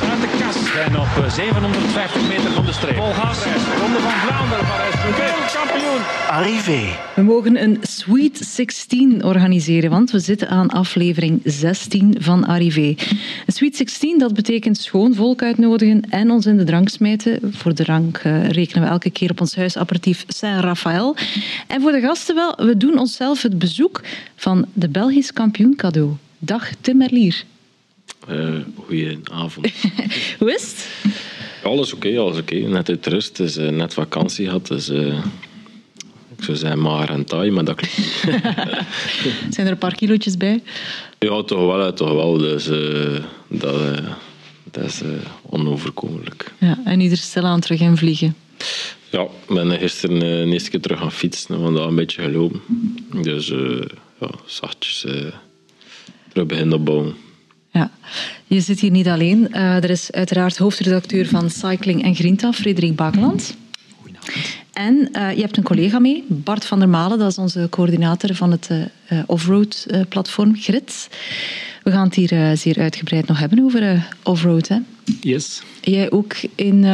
als uit de kast. En op 750 eh, meter van de streep. Vol gas. Ronde van Vlaanderen, is wereldkampioen. Arrivé. We mogen een Sweet 16 organiseren, want we zitten aan aflevering 16 van Arrivé. Een Sweet 16, dat betekent schoon volk uitnodigen en ons in de drank smijten. Voor de drank uh, rekenen we elke keer op ons huisapparatief Saint-Raphaël. En voor de gasten wel, we doen onszelf het bezoek van de Belgisch kampioen cadeau. Dag Tim Merlier. Uh, goedenavond. Hoe is het? Alles oké, alles oké. Net uit rust, dus, uh, net vakantie gehad. Dus, uh, ik zou zeggen maar en taai, maar dat klopt Zijn er een paar kilootjes bij? Ja, toch wel, toch wel. Dus dat, dat is onoverkomelijk. Ja, en ieder stilaan terug in vliegen? Ja, ik ben gisteren een eerste keer terug gaan fietsen, vandaag een beetje gelopen. Dus ja, zachtjes terug beginnen opbouwen. Ja, je zit hier niet alleen. Uh, er is uiteraard hoofdredacteur van Cycling en Grinta, Frederik Bakeland. Goedenavond. En uh, je hebt een collega mee, Bart van der Malen, dat is onze coördinator van het uh, offroad platform Grit. We gaan het hier zeer uitgebreid nog hebben over offroad. Hè? Yes. Jij ook in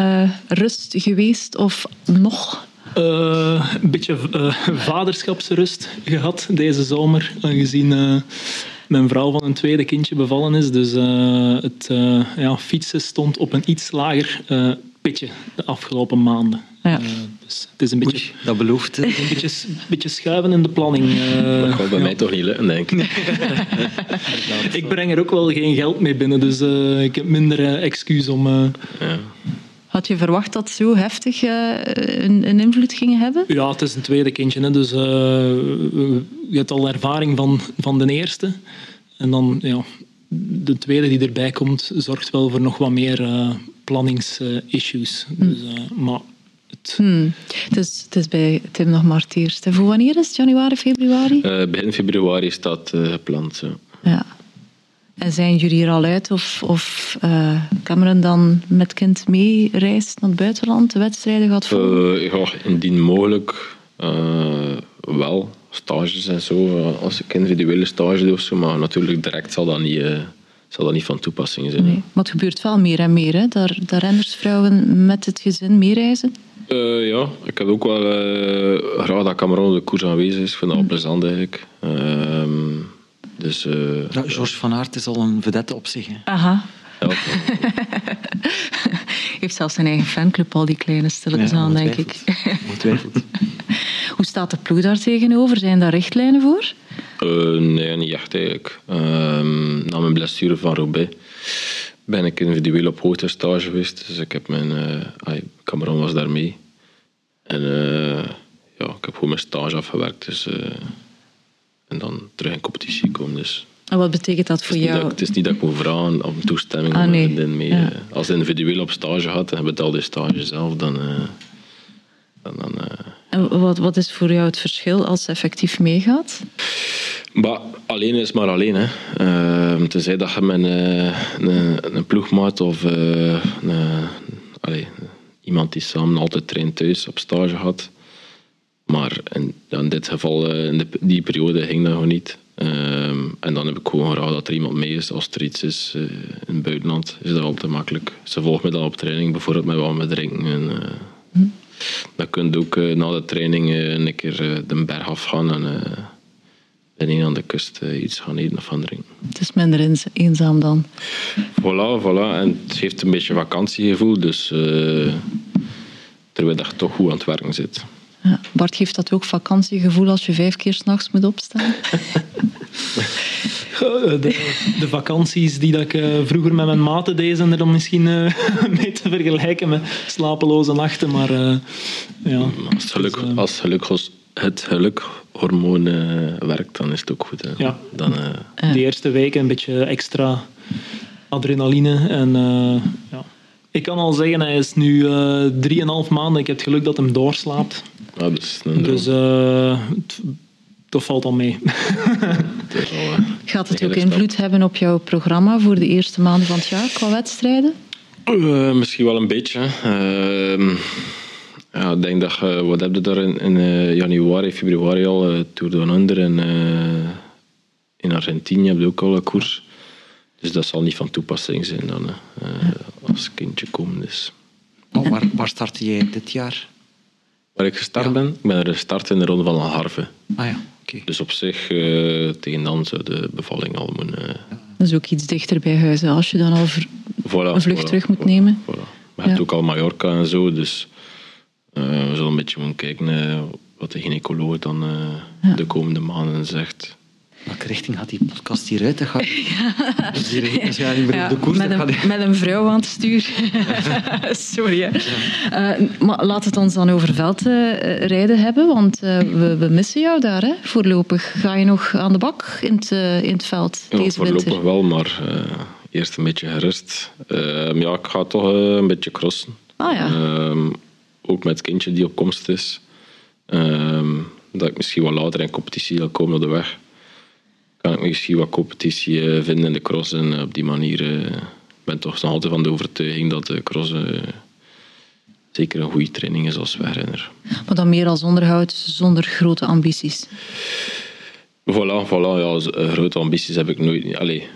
rust geweest of nog? Uh, een beetje uh, vaderschapsrust gehad deze zomer, aangezien mijn vrouw van een tweede kindje bevallen is. Dus uh, het ja, fietsen stond op een iets lager pitje de afgelopen maanden. Ja. dus het is een beetje, Oei, dat belooft. Een beetje, beetje schuiven in de planning. dat gaat bij ja. mij toch niet lukken, denk ik. ik breng er ook wel geen geld mee binnen, dus ik heb minder excuus om... Ja. Had je verwacht dat zo heftig uh, een, een, invloed ging hebben? Ja, het is een tweede kindje. Hè, dus uh, je hebt al ervaring van, van de eerste. En dan ja, de tweede die erbij komt, zorgt wel voor nog wat meer uh, planningsissues. Hm. Dus, maar het... Hmm. Dus het is bij Tim nog maar het eerste. Voor wanneer is het? Januari, februari? begin februari staat gepland. Ja. ja. En zijn jullie er al uit of, of uh, Cameron dan met kind mee reist naar het buitenland, de wedstrijden gaat volgen? Uh, ja, indien mogelijk uh, wel. Stages en zo, als ik individuele stage doe of zo, maar natuurlijk direct zal dat niet, zal dat niet van toepassing zijn. Nee, maar het gebeurt wel meer en meer, hè? Dat, dat rennersvrouwen met het gezin meereizen. Uh, ja, ik heb ook wel uh, graag dat Cameron op de koers aanwezig is. Ik vind dat wel plezant eigenlijk. Uh, dus, uh, ja, George van Aert is al een vedette op zich. Hè. Aha. Ja, heeft zelfs zijn eigen fanclub, al die kleine stilletjes ja, aan, denk ik. Ongetwijfeld. Hoe staat de ploeg daar tegenover? Zijn daar richtlijnen voor? Uh, nee, niet echt eigenlijk. Uh, na mijn blessure van Roubaix ben ik individueel op hoogtestage geweest. Dus ik heb mijn... Uh, Cameron was daar mee. En ja, ik heb gewoon mijn stage afgewerkt. Dus, en dan terug in competitie komen. Dus en wat betekent dat voor het jou? Dat, het is niet dat ik moet vragen om toestemming ah, nee. mee. Ja. Als je individueel op stage gaat en je betaalt de stage zelf, dan. Uh, dan, dan uh... En wat, wat is voor jou het verschil als ze effectief meegaat? Maar alleen is maar alleen. Hè. Uh, tenzij dat je met een, een, een ploegmaat of een, allez, iemand die samen altijd traint thuis op stage gaat. Maar in, in dit geval, in de, die periode ging dat gewoon niet. Um, en dan heb ik gewoon graag dat er iemand mee is als er iets is uh, in het buitenland. Is dat altijd makkelijk. Ze volgt me dan op training, bijvoorbeeld met wat met drinken. En, uh, hm. Dan kun je ook uh, na de training een keer de berg afgaan en en aan de kust iets gaan eten of gaan drinken. Het is minder eenzaam dan. Voilà, voilà. En het geeft een beetje vakantiegevoel, dus terwijl je toch goed aan het werken zit. Ja, Bart geeft dat ook vakantiegevoel als je vijf keer s'nachts moet opstaan? De, de, vakanties die dat ik uh, vroeger met mijn maten deed, zijn er dan misschien uh, mee te vergelijken met slapeloze nachten. Maar, uh, ja. als, het geluk, dus, als geluk, het gelukhormoon werkt, dan is het ook goed. Hè. Ja. Dan, De eerste weken een beetje extra adrenaline. En, ja. Ik kan al zeggen, hij is nu drieënhalf maanden. Ik heb het geluk dat hem doorslaapt. Ja, dus dus uh, dat valt al mee. Gaat het ook invloed hebben op jouw programma voor de eerste maanden van het jaar qua wedstrijden? Uh, misschien wel een beetje. Uh, ja, ik denk dat je, wat heb je daar in, in uh, januari, februari al, uh, Tour Down Under en in Argentinië heb je ook al een koers. Dus dat zal niet van toepassing zijn dan. als kindje komen. Dus. Oh, waar, waar startte jij dit jaar? Waar ik gestart ben, ik ben er gestart in de ronde van Harve. Ah ja, oké. Dus op zich, eh, tegen dan zou de bevalling al moeten... eh, Dat is ook iets dichter bij huis. hè. Als je dan al ver- voilà, een vlucht voilà, terug moet voilà, nemen. Voilà. Maar je hebt Ja. ook al Mallorca en zo, dus eh, we zullen een beetje moeten kijken wat de gynaecoloog dan eh, Ja. de komende maanden zegt. Welke richting gaat die podcast hieruit? Dat gaat... Dus die, als jij niet meer Ja, op de koers met, een, met een vrouw aan het stuur. Sorry. Hè. Eh, maar laat het ons dan over veldrijden hebben, want eh, we, we missen jou daar hè, voorlopig. Ga je nog aan de bak in het, eh, in het veld Ja, deze voorlopig winter? wel, maar eh, eerst een beetje gerust. Eh, ja, ik ga toch eh, een beetje crossen. Ah ja. Ehm, ook met het kindje die op komst is. Ehm, dat ik misschien wat later in competitie zal komen op de weg. Kan ik misschien wat competitie eh, vinden in de cross. En eh, op die manier eh, ik ben toch nog altijd van de overtuiging dat de cross zeker een goede training is als wegrenner. Maar dan meer als onderhoud, zonder grote ambities. Voilà, voilà ja, grote ambities heb ik nooit. Allee,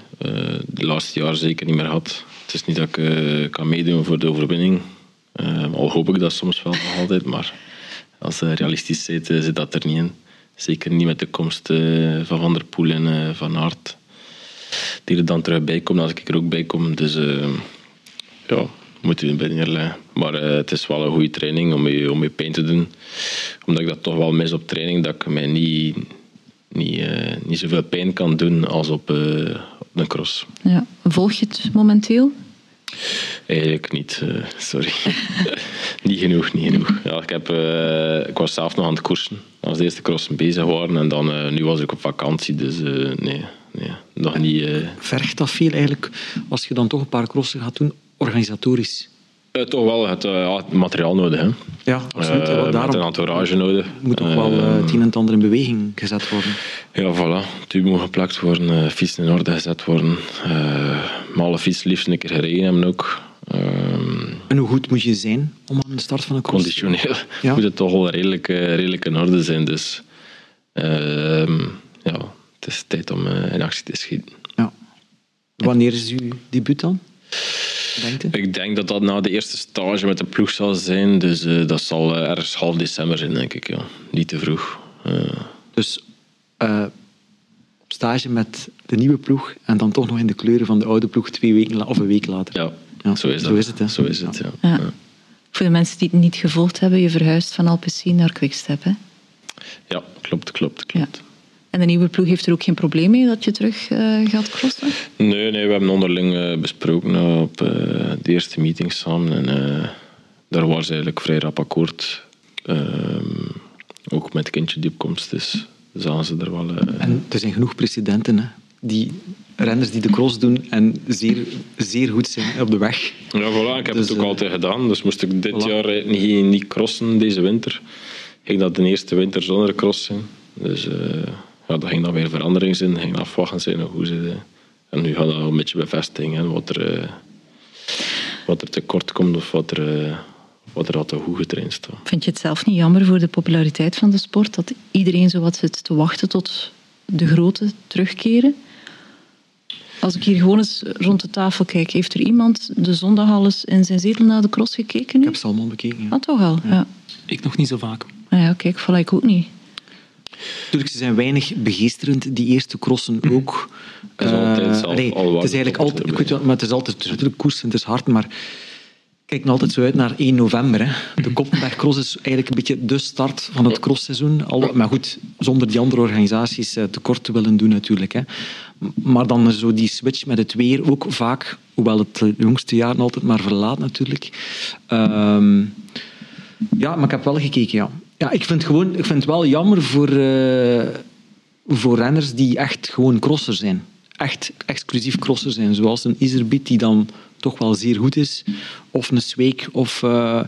de laatste jaar zeker niet meer gehad. Het is niet dat ik kan meedoen voor de overwinning. Al hoop ik dat soms wel nog altijd, maar als je realistisch zit, zit dat er niet in. Zeker niet met de komst eh, van Van der Poel en eh, Van Aert. Die er dan terug bij komen als ik er ook bij kom. Dus eh, ja, moet je bij neerleggen. Maar het is wel een goede training om je, om je pijn te doen. Omdat ik dat toch wel mis op training, dat ik mij niet, niet, niet zoveel pijn kan doen als op, op een cross. Ja. Volg je het momenteel? Eigenlijk niet, sorry. niet genoeg, niet genoeg. Ja, ik, heb, ik was zelf nog aan het koersen als de eerste crossen bezig waren. En dan, eh, nu was ik op vakantie, dus eh, nee, nee, nog niet... eh, Vergt dat veel eigenlijk, als je dan toch een paar crossen gaat doen, organisatorisch? toch wel het, ja, het materiaal nodig, hè. Ja, absoluut. Ja, met een daarom entourage nodig. moet ook wel het een en het ander in beweging gezet worden. Ja, voilà. Tube moet geplakt worden, fietsen in orde gezet worden. eh maar alle fietsen liefst een keer gereden hebben ook. Ehm, En hoe goed moet je zijn om aan de start van een cross? conditioneel Ja. moet het toch wel redelijk, eh, redelijk in orde zijn. Dus ehm, ja, het is tijd om eh, in actie te schieten. Ja. Wanneer is uw debuut dan? Denkt u? Ik denk dat dat na de eerste stage met de ploeg zal zijn. Dus eh, dat zal ergens half december zijn, denk ik. Ja. Niet te vroeg. Dus op stage met de nieuwe ploeg en dan toch nog in de kleuren van de oude ploeg twee weken of een week later. ja, Ja, zo is dat. zo is het, hè. Zo is het, ja. Ja. Ja. Voor de mensen die het niet gevolgd hebben, je verhuist van Alpecin naar Quickstep. Hè? Ja, klopt, klopt, klopt. En de nieuwe ploeg heeft er ook geen probleem mee dat je terug eh, gaat crossen? Nee, nee, we hebben onderling eh, besproken eh, op eh, de eerste meeting samen. En eh, daar was eigenlijk vrij rap akkoord. Ehm, ook met het kindje die op komst is, zagen ze er wel... eh, En er zijn genoeg precedenten, hè. Die renners die de cross doen en zeer, zeer goed zijn op de weg. Ja, voilà, ik heb Dus, het ook eh, altijd gedaan. Dus moest ik dit voilà. jaar niet, niet crossen deze winter, ging dat de eerste winter zonder cross zijn. Dus eh, ja, dat ging dan weer verandering zijn, ging afwachten zijn hoe ze... En nu gaat dat een beetje bevestiging, hè, wat er, eh, wat er tekort komt of wat er, wat er al te goed getraind staat. Vind je het zelf niet jammer voor de populariteit van de sport dat iedereen zo wat zit te wachten tot de grote terugkeren? Als ik hier gewoon eens rond de tafel kijk, heeft er iemand de zondag al eens in zijn zetel naar de cross gekeken Ik nu? heb ze allemaal bekeken. Ja. Ah, toch al? Ja. Ik nog niet zo vaak. Ah ja, kijk, voilà, ik ook niet. Natuurlijk, ze zijn weinig begeesterend, die eerste crossen ook. Het is altijd Eh, al het is eigenlijk altijd, ik erbij. weet wel, maar het is altijd, het is natuurlijk koers en het is hard, maar kijk altijd zo uit naar 1 november. Hè. De Koppenberg Cross is eigenlijk een beetje de start van het crossseizoen. Al, maar goed, zonder die andere organisaties eh, tekort te willen doen natuurlijk. Hè. Maar dan zo die switch met het weer ook vaak, hoewel het jongste jaren altijd maar verlaat natuurlijk. Ehm, ja, maar ik heb wel gekeken, ja. Ja, ik vind, gewoon, ik vind het wel jammer voor, eh, voor renners die echt gewoon crosser zijn. Echt exclusief crosser zijn. Zoals een Iserbiet die dan toch wel zeer goed is. Of een Sweek. Of, eh,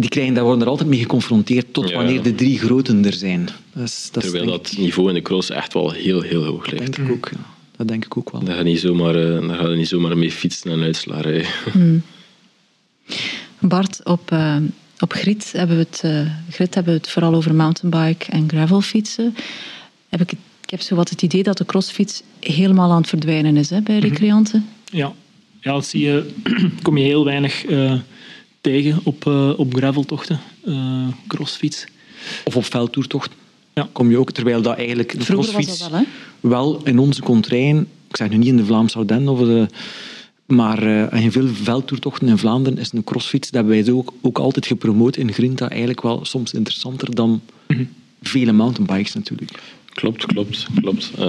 die krijgen, daar worden er altijd mee geconfronteerd tot Ja. wanneer de drie groten er zijn. Dat dat Terwijl dat niveau in de cross echt wel heel, heel hoog ligt. denk ik ook. Ja. Dat denk ik ook wel. Daar ga je niet zomaar, eh, daar ga je niet zomaar mee fietsen en uitslagen. rijden. Bart, op, eh, op Grit hebben, we het, eh, Grit hebben we het vooral over mountainbike en gravelfietsen. Heb ik, ik heb zo wat het idee dat de crossfiets helemaal aan het verdwijnen is hè, bij recreanten. Ja, ja, dat zie je, kom je heel weinig uh, tegen op, uh, op graveltochten, uh, crossfiets. Of op veldtoertocht. Ja. Kom je ook, terwijl dat eigenlijk de Vroeger crossfiets was dat wel, hè? wel in onze contraien, ik zeg nu niet in de Vlaamse Ardennen of de maar uh, in veel veldtoertochten in Vlaanderen is een crossfiets, dat hebben wij ook, ook altijd gepromoot in Grinta, eigenlijk wel soms interessanter dan mm -hmm. vele mountainbikes natuurlijk. Klopt, klopt, klopt. Uh,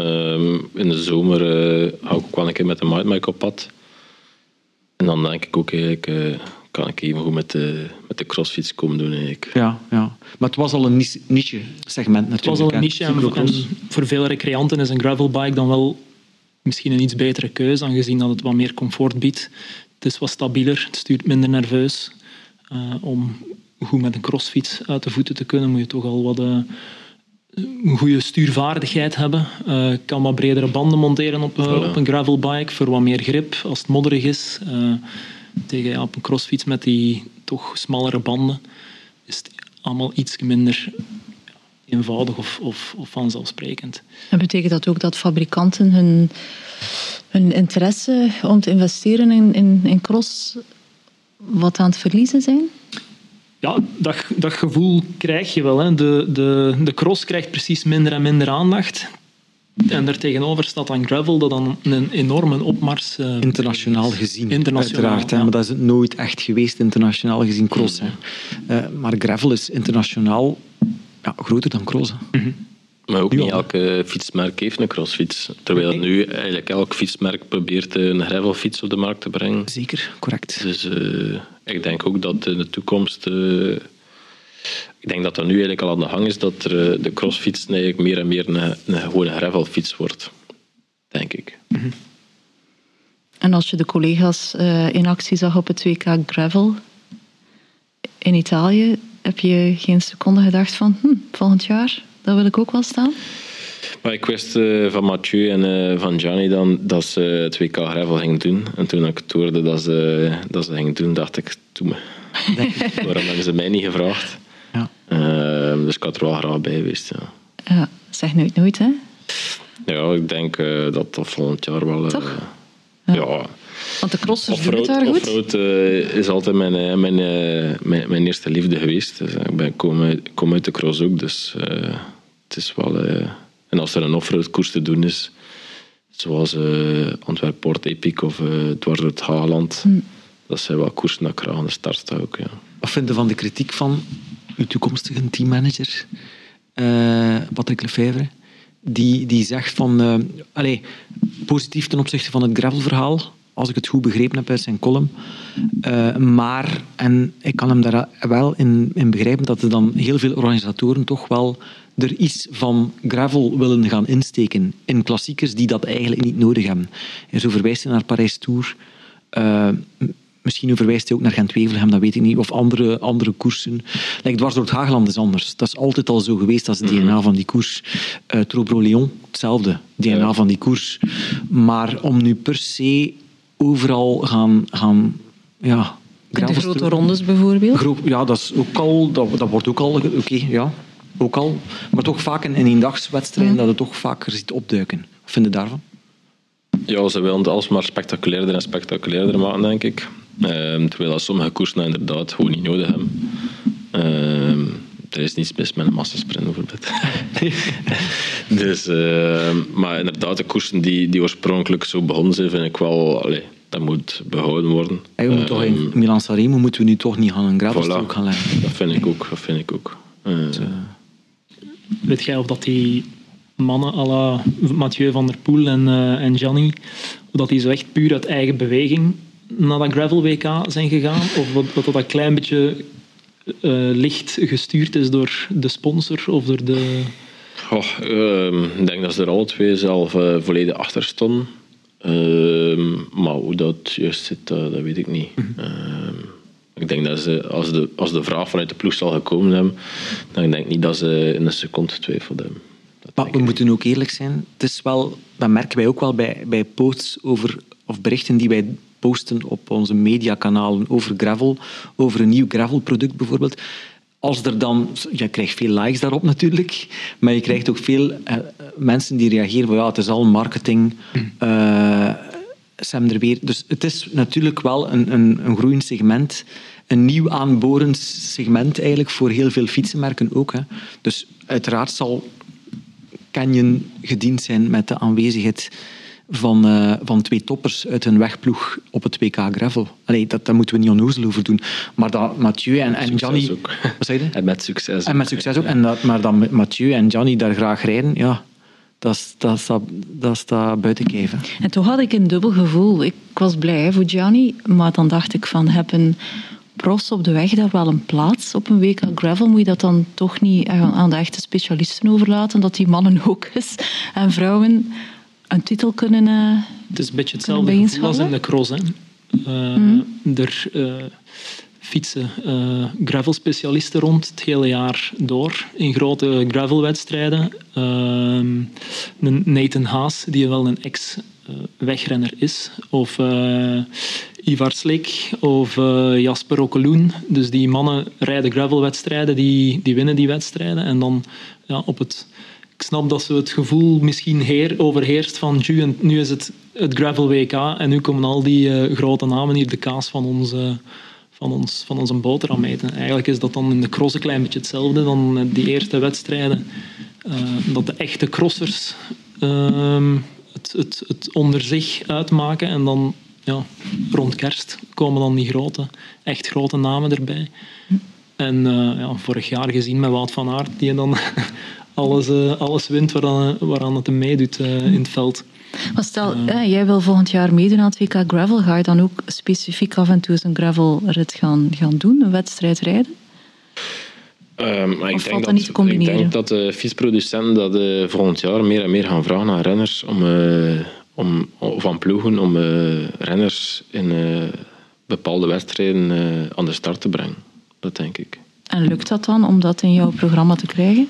in de zomer uh, hou ik ook wel een keer met de mountainbike op pad. En dan denk ik ook eigenlijk, uh, kan ik even goed met de, met de crossfiets komen doen eigenlijk. Ja, ja, maar het was al een niche segment natuurlijk. Het was al een niche en, en voor veel recreanten is een gravelbike dan wel misschien een iets betere keuze, aangezien dat het wat meer comfort biedt. Het is wat stabieler, het stuurt minder nerveus. Uh, om goed met een crossfiets uit de voeten te kunnen, moet je toch al wat uh, een goede stuurvaardigheid hebben. Uh, kan wat bredere banden monteren op, voilà. op een gravelbike voor wat meer grip als het modderig is. Tegen ja, op een crossfiets met die toch smallere banden is het allemaal iets minder eenvoudig of, of, of vanzelfsprekend. En betekent dat ook dat fabrikanten hun, hun interesse om te investeren in, in, in cross wat aan het verliezen zijn? Ja, dat, dat gevoel krijg je wel. Hè. De, de, de cross krijgt precies minder en minder aandacht. En daartegenover staat dan gravel, dat dan een enorme opmars... Uh, internationaal gezien, internationaal, uiteraard. Hè. Maar dat is het nooit echt geweest, internationaal gezien, cross. Hè. Uh, maar gravel is internationaal ja, groter dan cross. Mm -hmm. Maar ook nu niet elke fietsmerk heeft een crossfiets. Terwijl nu eigenlijk elk fietsmerk probeert een gravelfiets op de markt te brengen. Zeker, correct. Dus uh, ik denk ook dat in de toekomst... Ik denk dat dat nu eigenlijk al aan de gang is dat er, uh, de crossfiets eigenlijk meer en meer een, een gewone gravelfiets wordt. Denk ik. Mm -hmm. En als je de collega's in actie zag op het WK Gravel in Italië, heb je geen seconde gedacht van hm, volgend jaar, daar wil ik ook wel staan? Maar ik wist uh, van Mathieu en uh, van Gianni dan dat ze het WK Gravel gingen doen. En toen ik het hoorde dat ze dat ze gingen doen, dacht ik, doe me. Waarom hebben ze mij niet gevraagd? Ja. Uh, dus ik had er wel graag bij geweest. Ja, ja zeg nooit nooit, hè? Ja, ik denk uh, dat dat volgend jaar wel... Toch? ja. ja. Want de crossers doen het daar goed? Offroad uh, is altijd mijn, uh, mijn, uh, mijn, mijn, eerste liefde geweest. Dus, ik ben, kom, uit, kom uit de cross ook, dus het is wel... en als er een offroad koers te doen is, zoals Antwerp Port Epic of dwars door het Haaland, Hmm. dat zijn wel koersen dat ik graag aan de start sta ook, ja. Wat vind je van de kritiek van uw toekomstige teammanager, Patrick Lefevre? Die, die zegt van... allez, positief ten opzichte van het gravelverhaal als ik het goed begrepen heb uit zijn column. Uh, maar, en ik kan hem daar wel in, in begrijpen, dat er dan heel veel organisatoren toch wel er iets van gravel willen gaan insteken in klassiekers die dat eigenlijk niet nodig hebben. En zo verwijst hij naar Parijs-Tour. Uh, misschien verwijst hij ook naar Gent-Wevelgem, dat weet ik niet. Of andere, andere koersen. Like, dwars door het Hageland is anders. Dat is altijd al zo geweest, dat is het DNA mm -hmm. van die koers. Uh, Trobro-Leon, hetzelfde. DNA ja. van die koers. Maar om nu per se overal gaan, gaan ja, de grote rondes bijvoorbeeld? Gro ja, dat, is ook al, dat, dat wordt ook al... Oké, okay, ja. Ook al. Maar toch vaak in, in eendagswedstrijden mm. dat het toch vaker ziet opduiken. Wat vind je daarvan? Ja, ze willen het alsmaar spectaculairder en spectaculairder maken, denk ik. Uh, terwijl dat sommige koersen inderdaad gewoon niet nodig hebben. Uh, er is niets mis met een massasprint bijvoorbeeld. dus, uh, maar inderdaad, de koersen die, die oorspronkelijk zo begonnen zijn, vind ik wel... Allee, dat moet behouden worden. Hey, we moeten toch in Milan Sanremo moeten we nu toch niet gaan een gravelstrook voilà, gaan leggen. Dat vind ik ook. Dat vind ik ook. Uh, Weet jij of dat die mannen à la Mathieu van der Poel en, uh, en Gianni, of dat die zo echt puur uit eigen beweging naar dat gravel WK zijn gegaan? Of dat dat, een klein beetje uh, licht gestuurd is door de sponsor of door de... Oh, uh, ik denk dat ze er alle twee zelf uh, volledig achter stonden. Uh, maar hoe dat juist zit, dat weet ik niet. Mm -hmm. ik denk dat ze, als de, als de vraag vanuit de ploeg zal gekomen hebben, dan denk ik niet dat ze in een seconde twijfeld hebben. Maar we moeten ook eerlijk zijn. Het is wel, dat merken wij ook wel bij, bij posts over, of berichten die wij posten op onze mediakanalen over gravel, over een nieuw gravelproduct bijvoorbeeld. Als er dan, je krijgt veel likes daarop natuurlijk, maar je krijgt ook veel uh, mensen die reageren van ja, het is al marketing. Uh, Sam er weer. Dus het is natuurlijk wel een, een, een groeiend segment. Een nieuw aanborend segment eigenlijk voor heel veel fietsenmerken ook. Hè. Dus uiteraard zal Canyon gediend zijn met de aanwezigheid van, uh, van twee toppers uit hun wegploeg op het WK Gravel. Allee, dat, daar moeten we niet onnozel over doen. Maar dat Mathieu en, en Gianni... Ook. Wat zei je? En met succes En met succes ook. En dat, maar dat Mathieu en Gianni daar graag rijden, ja, dat, dat, staat, dat staat buiten kijven. En toch had ik een dubbel gevoel. Ik was blij voor Gianni, maar dan dacht ik van, hebben profs op de weg daar wel een plaats op een WK Gravel? Moet je dat dan toch niet aan de echte specialisten overlaten, dat die mannen ook eens en vrouwen een titel kunnen uh, Het is een beetje hetzelfde gevoel als in de cross. Hè. Uh, mm. Er uh, fietsen gravelspecialisten rond het hele jaar door in grote gravelwedstrijden. Ehm, Nathan Haas, die wel een ex-wegrenner is, of Ivar Slik of Jasper Okkeloen. Dus die mannen rijden gravelwedstrijden, die, die winnen die wedstrijden. En dan ja, op het ik snap dat ze het gevoel misschien heer, overheerst van nu is het het gravel WK en nu komen al die uh, grote namen hier de kaas van onze, van ons, van onze boterham eten. Eigenlijk is dat dan in de cross een klein beetje hetzelfde dan die eerste wedstrijden. Uh, dat de echte crossers uh, het, het, het onder zich uitmaken en dan ja, rond kerst komen dan die grote, echt grote namen erbij. En ja, vorig jaar gezien met Wout van Aert, die dan alles, uh, alles wint waaraan, waaraan het meedoet uh, in het veld. Maar stel, uh, jij wil volgend jaar meedoen aan het WK Gravel. Ga je dan ook specifiek af en toe eens een gravelrit gaan, gaan doen, een wedstrijd rijden? Um, maar ik, denk dat, niet ik denk dat de fietsproducenten dat uh, volgend jaar meer en meer gaan vragen aan renners om, uh, om, van ploegen om uh, renners in bepaalde wedstrijden aan de start te brengen. Dat denk ik. En lukt dat dan om dat in jouw programma te krijgen?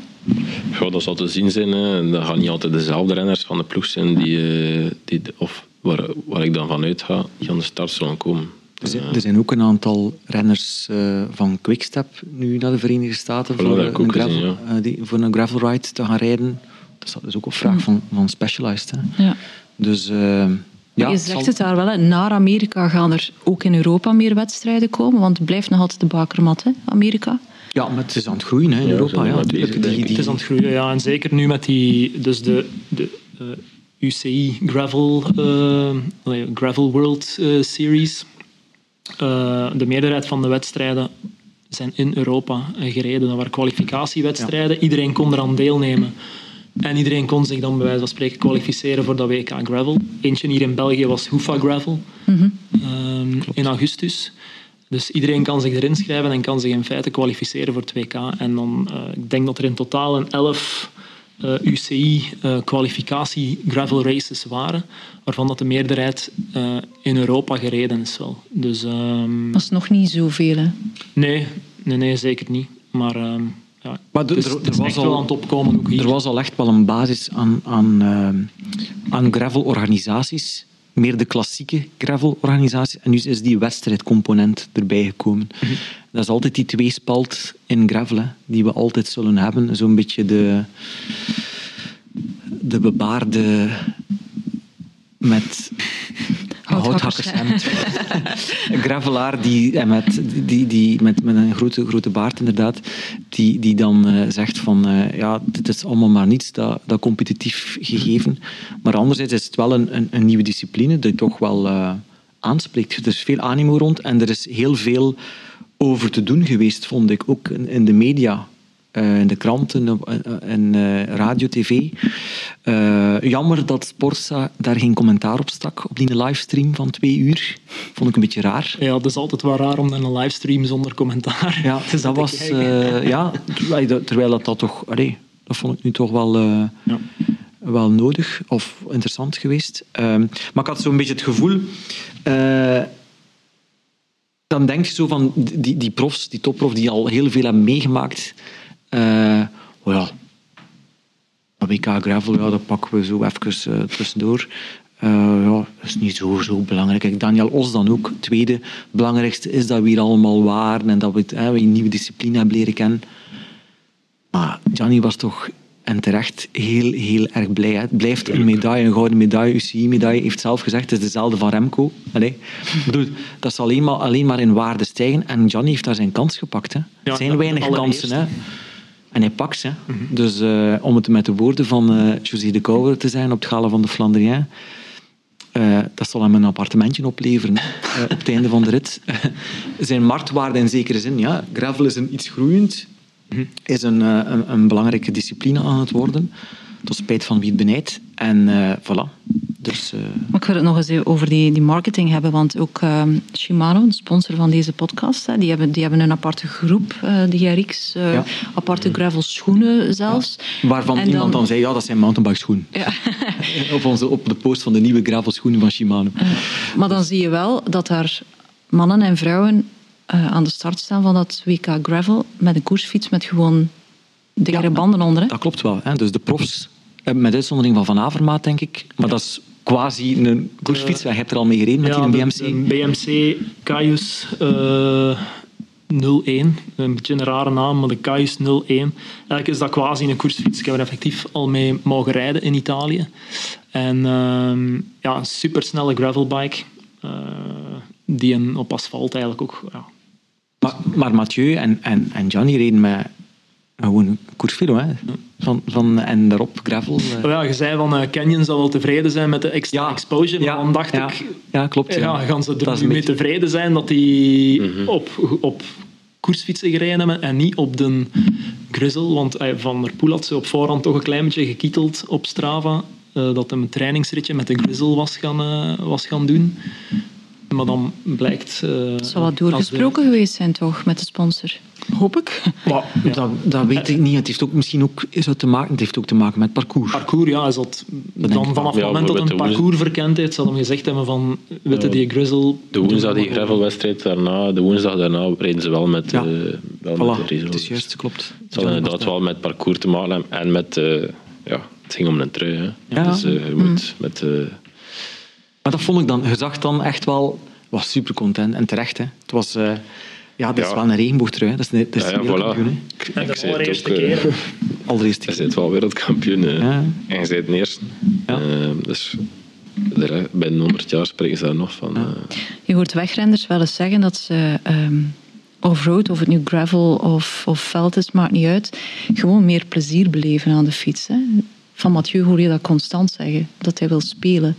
Ja, dat zal te zien zijn. Hè. Dat gaan niet altijd dezelfde renners van de ploeg zijn die, eh, die of waar, waar ik dan vanuit ga, die aan de start zullen komen. Er zijn, er zijn ook een aantal renners uh, van Quickstep nu naar de Verenigde Staten voor, een gravel, gezien, ja. uh, die, voor een gravel ride te gaan rijden. Dat is ook op vraag van, van Specialized. Hè. Ja. Dus... Uh, ja, je zegt het daar wel, hè. naar Amerika gaan er ook in Europa meer wedstrijden komen, want het blijft nog altijd de bakermat, hè, Amerika. Ja, maar het is aan het groeien hè, in Europa. Ja, natuurlijk. Die, die... Het is aan het groeien, ja. En zeker nu met die, dus de, de uh, eh, UCI Gravel, uh, Gravel World uh, Series. de meerderheid van de wedstrijden zijn in Europa gereden. Dat waren kwalificatiewedstrijden. Iedereen kon eraan deelnemen. En iedereen kon zich dan bij wijze van spreken kwalificeren voor dat WK Gravel. Eentje hier in België was Hoofa Gravel mm -hmm. in augustus. Dus iedereen kan zich erin schrijven en kan zich in feite kwalificeren voor het WK. En dan, uh, ik denk dat er in totaal een 11 uh, UCI uh, kwalificatie gravel races waren, waarvan dat de meerderheid uh, in Europa gereden is wel. Dus, um, dat is nog niet zoveel, hè? Nee, nee, nee zeker niet. Maar, um, ja, maar er, er was al aan het opkomen ook hier. Er was al echt wel een basis aan, aan, aan gravel-organisaties meer de klassieke gravel-organisatie. En nu is die wedstrijdcomponent erbij gekomen. Mhm. Dat is altijd die tweespalt in gravel, die we altijd zullen hebben. Zo'n beetje de, de bebaarde met houthakkershemd. een gravelaar die, eh, met, die, die, met, met een grote, grote baard inderdaad, die, die dan uh, zegt van uh, ja, dit is allemaal maar niets, dat, dat competitief gegeven. Maar anderzijds is het wel een, een, een nieuwe discipline die toch wel uh, aanspreekt. Er is veel animo rond en er is heel veel over te doen geweest, vond ik, ook in, in de media. Uh, in de kranten en uh, radio, tv. Uh, jammer dat Sporza daar geen commentaar op stak, op die livestream van twee uur. Vond ik een beetje raar. Ja, het is altijd wel raar om dan een livestream zonder commentaar Ja, dat was... ja, terwijl dat, dat toch... Allee, dat vond ik nu toch wel... Ja. Wel nodig of interessant geweest. Ehm, maar ik had zo'n beetje het gevoel dan denk je zo van die, die profs, die topprof die al heel veel hebben meegemaakt, oh ja, WK Gravel, ja, dat pakken we zo even uh, tussendoor. Uh, ja, dat is niet zo, zo belangrijk. Kijk, Daniel Os dan ook. Het tweede belangrijkste is dat we hier allemaal waren en dat we, het, we een nieuwe discipline hebben leren kennen. Maar Gianni was toch En terecht heel, heel erg blij. Hè. Het blijft een medaille, een gouden medaille. UCI-medaille heeft zelf gezegd, het is dezelfde van Remco. Allee. Bedoel, dat zal alleen maar, alleen maar in waarde stijgen. En Gianni heeft daar zijn kans gepakt. Hè. Ja, er zijn weinig kansen. Hè. En hij pakt ze. Dus eh, om het met de woorden van eh José de Kouwer te zijn op het gala van de Flandrien... eh, dat zal hem een appartementje opleveren op het einde van de rit. zijn marktwaarde in zekere zin, ja, gravel is een iets groeiend, is een, een, een belangrijke discipline aan het worden. Tot spijt van wie het benijdt. En eh voilà. Dus, eh, Maar ik wil het nog eens over die, die marketing hebben, want ook ehm, Shimano, de sponsor van deze podcast, hè, die, hebben, die hebben een aparte groep, eh de GRX, eh, Ja. aparte gravel schoenen zelfs. waarvan En iemand dan... zei, ja, dat zijn mountainbike schoenen. Ja. op, onze, op de post van de nieuwe gravel schoenen van Shimano. Maar dan zie je wel dat daar mannen en vrouwen eh, aan de start staan van dat WK Gravel met een koersfiets met gewoon dikkere Ja, banden onder. Hè? Dat klopt wel. Hè. Dus de profs, eh, met uitzondering van Van Avermaat, denk ik. Maar dat is quasi een koersfiets. Jij hebt er al mee gereden met Ja, die BMC. de BMC Caius eh 01. Een beetje een rare naam, maar de Caius 01. Eigenlijk is dat quasi een koersfiets. Ik heb er effectief al mee mogen rijden in Italië. En ehm, ja, een supersnelle gravelbike. eh die een, op asfalt eigenlijk ook... Ja, Maar, maar Mathieu en, en, en Gianni reden met gewoon een koersfilo. Hè. Van, van, en daarop gravel. eh. Oh ja, je zei van uh, Canyon zal wel tevreden zijn met de extra Ja. exposure. Maar Ja, dan dacht ja. ik, Ja, klopt. Ja. ja, gaan ze er nu mee beetje- tevreden zijn dat die op, op koersfietsen gereden hebben en niet op de grizzle? Want eh, Van der Poel had ze op voorhand toch een klein beetje gekieteld op Strava eh, dat hij een trainingsritje met de grizzle was gaan, eh, was gaan doen. Maar dan blijkt... eh, Het zou wat doorgesproken geweest zijn toch met de sponsor? Hoop ik. Maar, ja. Dat, dat weet ik niet. Het heeft ook misschien ook, is het te maken, het heeft ook te maken met parcours. parcours, ja, is dat dan vanaf het moment dat met een parcours verkend heeft, zal hem gezegd hebben van, weet je, die grizzle... De woensdag die gravelwedstrijd daarna, de woensdag daarna reden ze wel met, Ja. eh wel Voilà, met de het is juist, klopt. Het zal inderdaad wel met parcours te maken hebben en met, eh, ja, het ging om een trui. Hè. Ja. Dus eh, je moet met, eh, Maar dat vond ik dan, je zag dan echt wel, was super content en terecht. Hè. Het was, eh, ja, dat is Ja. wel een regenboogtrui. Dat is, een- dat is ja, ja, wereldkampioen, voilà. hè. En Ik de allereerste ook, keer. Allereerste Je keer. bent wel wereldkampioen hè. Ja. en je bent de eerste. Ja. Eh, dus re- binnen 100 jaar spreken ze daar nog van. eh, Je hoort wegrenders wel eens zeggen dat ze ehm off-road, of het nu gravel of, of veld is, maakt niet uit, gewoon meer plezier beleven aan de fiets. Hè. Van Mathieu hoor je dat constant zeggen, dat hij wil spelen.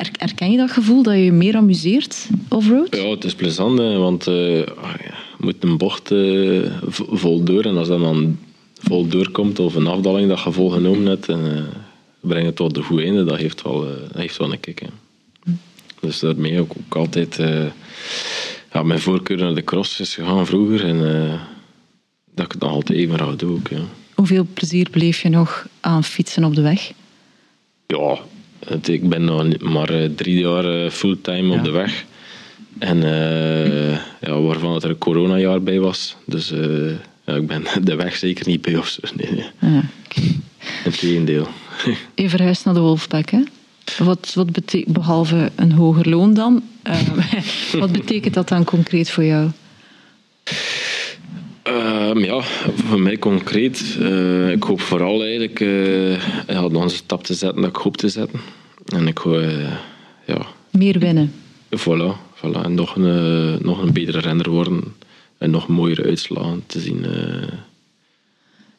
Er, herken je dat gevoel dat je je meer amuseert off-road? Ja, het is plezant, hè, want eh, ja, je moet een bocht eh, vo- vol door. En als dat dan vol doorkomt, of een afdaling dat je vol genomen hebt, en eh breng het tot de goede einde, dat heeft wel, dat heeft wel een kick. Hè. Dus daarmee ook, ook altijd... ja, mijn voorkeur naar de cross is gegaan vroeger. En dat ik het nog altijd even graag doe ook, ja. Hoeveel plezier beleef je nog aan fietsen op de weg? Ja, het- ik ben nog maar eh, drie jaar eh, fulltime Ja. op de weg. En eh, ja, waarvan het er een coronajaar bij was. Dus ja, ik ben de weg zeker niet bij of zo. Nee, nee. Ja. Integendeel. Je verhuist naar de Wolfpack, hè? Wat, wat betekent, behalve een hoger loon dan, wat betekent dat dan concreet voor jou? Ehm, ja, voor mij concreet. eh, ik hoop vooral eigenlijk eh, ja, een stap te zetten dat ik hoop te zetten. En ik hoop, eh, ja, Meer winnen. voilà, voilà. En nog een, nog een betere renner worden. En nog mooiere uitslagen te zien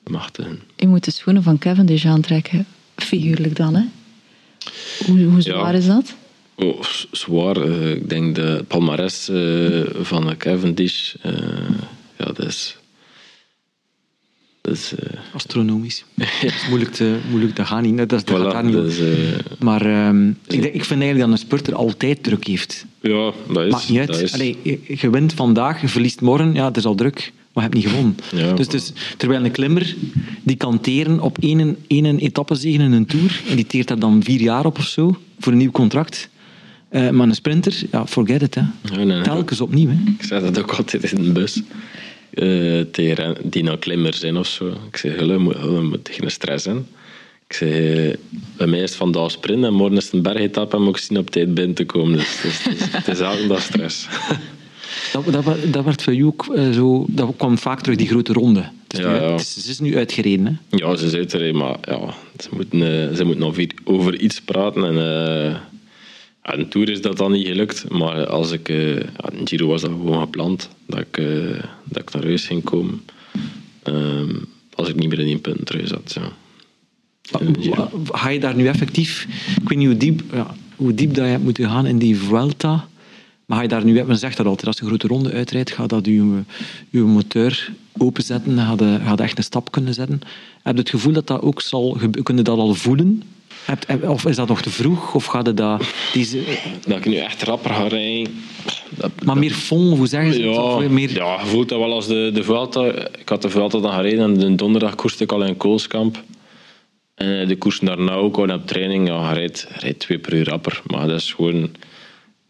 machtigen. Je moet de schoenen van Cavendish aantrekken, figuurlijk dan, hè? Hoe, hoe zwaar Ja. is dat? Oh, zwaar. Ik denk de palmares van de Cavendish, eh, ja, dat is... Dat is... eh, Astronomisch. Dat is moeilijk te, moeilijk te gaan. niet. Dat, is- dat gaat daar niet dat eh, Maar ehm, ik, denk, ik vind eigenlijk dat een spurter altijd druk heeft. ja, dat is... Maakt niet dat uit. is Allee, je, je wint vandaag, je verliest morgen. Ja, het is al druk, maar je hebt niet gewonnen. Ja. dus, dus, terwijl een klimmer, die kan teren op één, één etappezege in een Tour. En die teert daar dan vier jaar op of zo, voor een nieuw contract. Eh, maar een sprinter, ja, forget it. Hè. nee, nee. Telkens opnieuw. Hè. Ik zeg dat ook altijd in de bus. Eh, tegen die nou klimmer zijn of zo. Ik zeg, jullie moet- jullie moeten geen stress zijn. Ik zeg, eh, bij mij is het vandaag sprint en morgen is het een bergetappe en moet ik zien op tijd binnen te komen. Dus, dus, dus het is elke dag stress. Dat, dat, dat werd voor jou ook eh, zo... Dat kwam vaak terug, die grote ronde. Is, Ja, nu, ja. het is- ze is nu uitgereden. Hè? Ja, ze zit er, maar ja, ze moeten, ze moeten over, over iets praten. En, een Tour is dat dan niet gelukt. Maar als ik, eh, een Giro was dat gewoon gepland. Dat ik, eh, dat ik naar huis ging komen. Ehm, als ik niet meer in één punt terug zat. Ja. Ga je daar nu effectief... Ik weet niet hoe diep, ja, hoe diep dat je hebt moeten gaan in die Vuelta. Maar ga je daar nu... Men zegt dat altijd, als je een grote ronde uitrijdt, gaat dat je, je motor openzetten. Dan ga je, je echt een stap kunnen zetten. Heb je het gevoel dat dat ook zal... gebe- Kun je dat al voelen? Of is dat nog te vroeg? Of gaat het dat... Deze, Dat ik nu echt rapper ga rijden. Dat, maar meer fond, hoe zeggen ze het? Ja, Of meer, ja, je voelt dat wel als de, de Vuelta. Ik had de Vuelta dan gereden en de donderdag koerste ik al in Koolskamp. En de koers daarna ook al op training. Ja, je rijdt, twee per uur rapper. Maar dat is gewoon...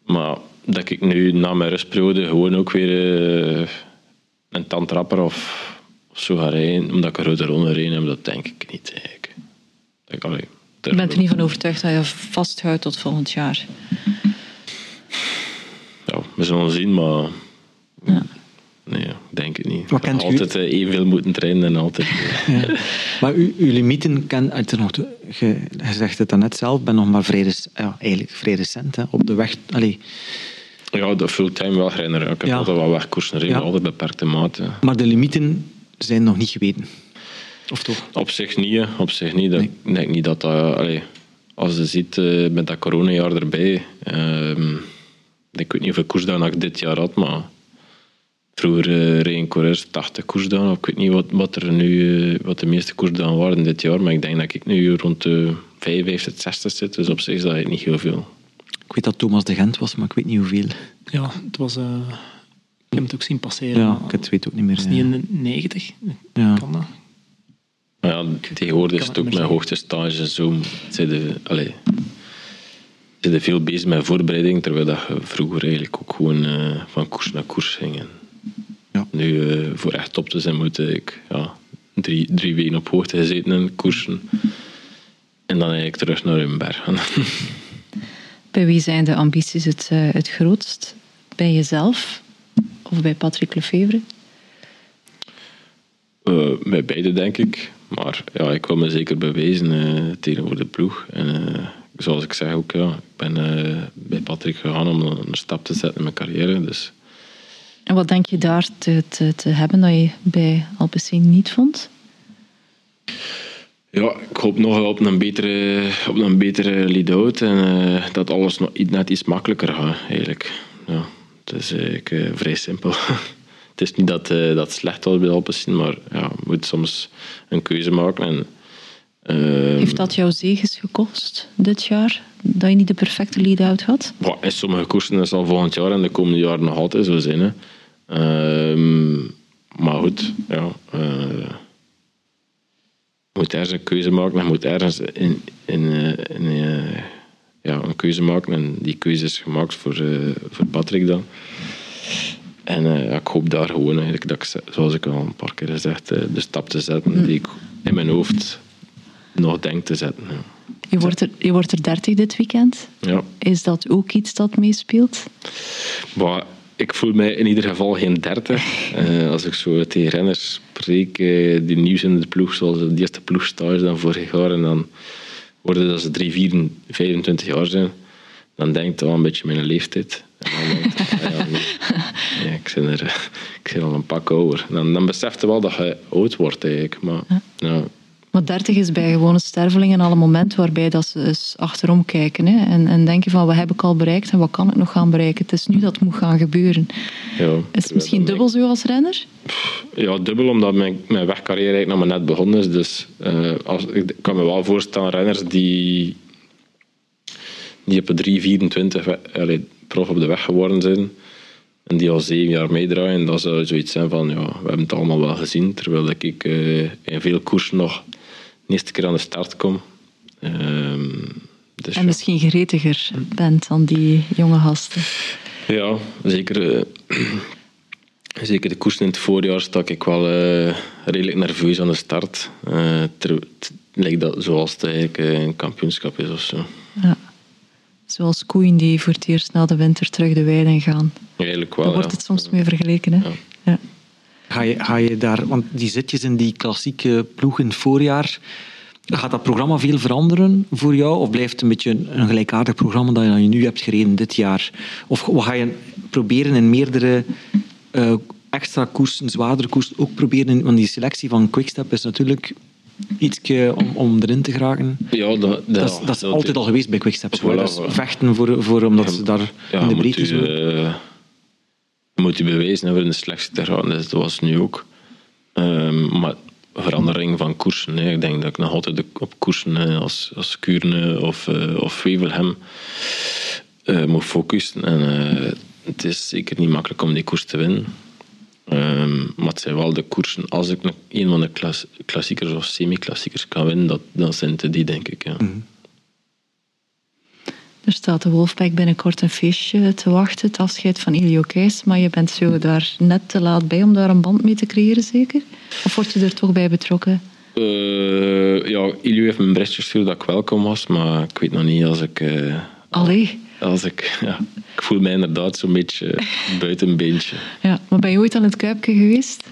Maar dat ik nu na mijn rustperiode gewoon ook weer eh, een tand rapper of, of zo ga rijden. Omdat ik een grote ronde rijden heb, dat denk ik niet eigenlijk. Dat ik, allee, Je bent er niet van overtuigd dat je vasthoudt tot volgend jaar. Ja, we zullen zien, maar... Ja. Nee, ik denk het niet. Wat kent u? altijd eh, evenveel moeten trainen en altijd... eh, Ja. Maar uw, uw limieten, ken, het is nog te- je, je zegt het daarnet zelf, ben nog maar vrij, ja, eigenlijk vrij recent hè, op de weg. Allee, Ja, de fulltime wel renner. Ik heb Ja. altijd wel wegkoersen Ja. altijd beperkte mate. maar de limieten zijn nog niet geweten. Of toch? Op zich niet, hè. op zich niet. Dat- Ik denk niet dat dat... allee, als je ziet, eh, met dat coronajaar erbij... ehm, ik weet niet hoeveel koersdagen ik dit jaar had, maar... Vroeger eh reden coureurs 80 koersdagen. Ik weet niet wat, wat, er nu, eh, wat de meeste koersdagen waren dit jaar, maar ik denk dat ik nu rond de 55, 60 zit. Dus op zich is dat niet heel veel. Ik weet dat Thomas de Gent was, maar ik weet niet hoeveel. Ja, het was... eh, ik heb het ook zien passeren. Ja, ik het weet ook niet meer. Het niet ja. in de 90? Ja. Kan dat? Maar ja, tegenwoordig is het ook met meer hoogtestage en zo. Zijn de, allee, zijn er veel bezig met voorbereiding, terwijl dat je vroeger eigenlijk ook gewoon eh, van koers naar koers ging. En Ja. Nu, eh, voor echt top te zijn, moet ik ja, drie, drie weken op hoogte gezeten en koersen. En dan eigenlijk terug naar berg gaan. Bij wie zijn de ambities het, eh, het grootst? Bij jezelf of bij Patrick Lefevre? Eh, met beide, denk ik. Maar ja, ik wil me zeker bewijzen eh, tegenover de ploeg. En eh, zoals ik zeg ook, ja, ik ben eh, bij Patrick gegaan om een, stap te zetten in mijn carrière. Dus En wat denk je daar te, te, te hebben dat je bij Alpecin niet vond? ja, ik hoop nog op een betere, op een betere lead-out. En dat alles nog net iets makkelijker gaat, eigenlijk. Ja, het is eigenlijk eh, vrij simpel. het is niet dat, eh, dat het slecht was bij Alpecin, maar ja, je moet soms een keuze maken. En, eh, Heeft dat jouw zegens gekost dit jaar? Dat je niet de perfecte lead-out had? Boah, in sommige koersen is al volgend jaar en de komende jaren nog altijd zo zijn. Hè. Ehm, maar goed, ja. eh, je moet ergens een keuze maken. Je moet ergens in, in, eh, in, eh, ja, een keuze maken. En die keuze is gemaakt voor, eh, voor Patrick dan. En eh, ik hoop daar gewoon eigenlijk, dat ik, zoals ik al een paar keer gezegd heb, de stap te zetten die ik in mijn hoofd nog denk te zetten. Ja. Je wordt er, je wordt er 30 dit weekend. Ja. Is dat ook iets dat meespeelt? Maar ik voel mij in ieder geval geen 30. Eh, als ik zo tegen renners spreek eh, die nieuw zijn in de ploeg, zoals de eerste ploegstage dan vorig jaar, en dan worden dat ze 3, 4, 25 jaar zijn, dan denk ik wel een beetje mijn leeftijd. En dan denk ik, ah ja, nee, ik, ben er, ik ben al een pak. En dan, dan besef je wel dat je oud wordt eigenlijk. Maar ja, Maar 30 is bij gewone stervelingen al een moment waarbij dat ze eens achterom kijken hè, en, en denken van wat heb ik al bereikt en wat kan ik nog gaan bereiken. Het is nu dat het moet gaan gebeuren. ja, Is het misschien dubbel zo als renner? Ja, dubbel, omdat mijn, mijn wegcarrière eigenlijk nog maar net begonnen is. Dus eh, als, ik kan me wel voorstellen, renners die, die op een 3,24 we- allee, prof op de weg geworden zijn en die al zeven jaar meedraaien, dat zou zoiets zijn van, ja, we hebben het allemaal wel gezien, terwijl ik eh, in veel koersen nog de eerste keer aan de start kom. Ehm, dus En ja. misschien geretiger bent dan die jonge gasten. Ja, zeker. eh, zeker de koersen in het voorjaar stak ik wel eh, redelijk nerveus aan de start. Ter- lijkt dat zoals het eigenlijk een kampioenschap is of zo. Ja. Zoals koeien die voor het eerst na de winter terug de weide in gaan. Eigenlijk wel. Daar wordt ja. het soms mee vergeleken. Hè? Ja. Ja. Ga je, ga je daar, want die zitjes in die klassieke ploeg in het voorjaar, gaat dat programma veel veranderen voor jou? Of blijft het een beetje een, gelijkaardig programma dat je nu hebt gereden dit jaar? Of wat ga je proberen in meerdere uh, extra koersen, zwaardere koersen, ook proberen, want die selectie van Quickstep is natuurlijk iets om, om erin te geraken. Ja, dat, dat, dat is, dat is altijd al geweest bij Quickstep. Voilà, dat is vechten voor, voor, omdat ja, ze daar ja, in de breedte zijn. Uh, moet je bewijzen hebben in de selectie te gaan. Dat was nu ook. Um, maar verandering van koersen. Hè. Ik denk dat ik nog altijd op koersen als, als Kuurne of, uh, of Wevelhem uh, moet focussen. En het is zeker niet makkelijk om die koers te winnen. Um, maar het zijn wel de koersen. Als ik nog een van de klas, klassiekers of semi-klassiekers kan winnen, dat, dan zijn het die, denk ik. Ja. Mm -hmm. Er staat de Wolfpack binnenkort een feestje te wachten, het afscheid van Ilio Keijs, maar je bent zo daar net te laat bij om daar een band mee te creëren, zeker? Of word je er toch bij betrokken? Uh, ja, Ilio heeft mijn berichtje gestuurd dat ik welkom was, maar ik weet nog niet als ik... Uh, Allee? Als ik, ja, ik voel mij inderdaad zo'n beetje buiten een beentje. Ja, maar ben je ooit aan het Kuipje geweest?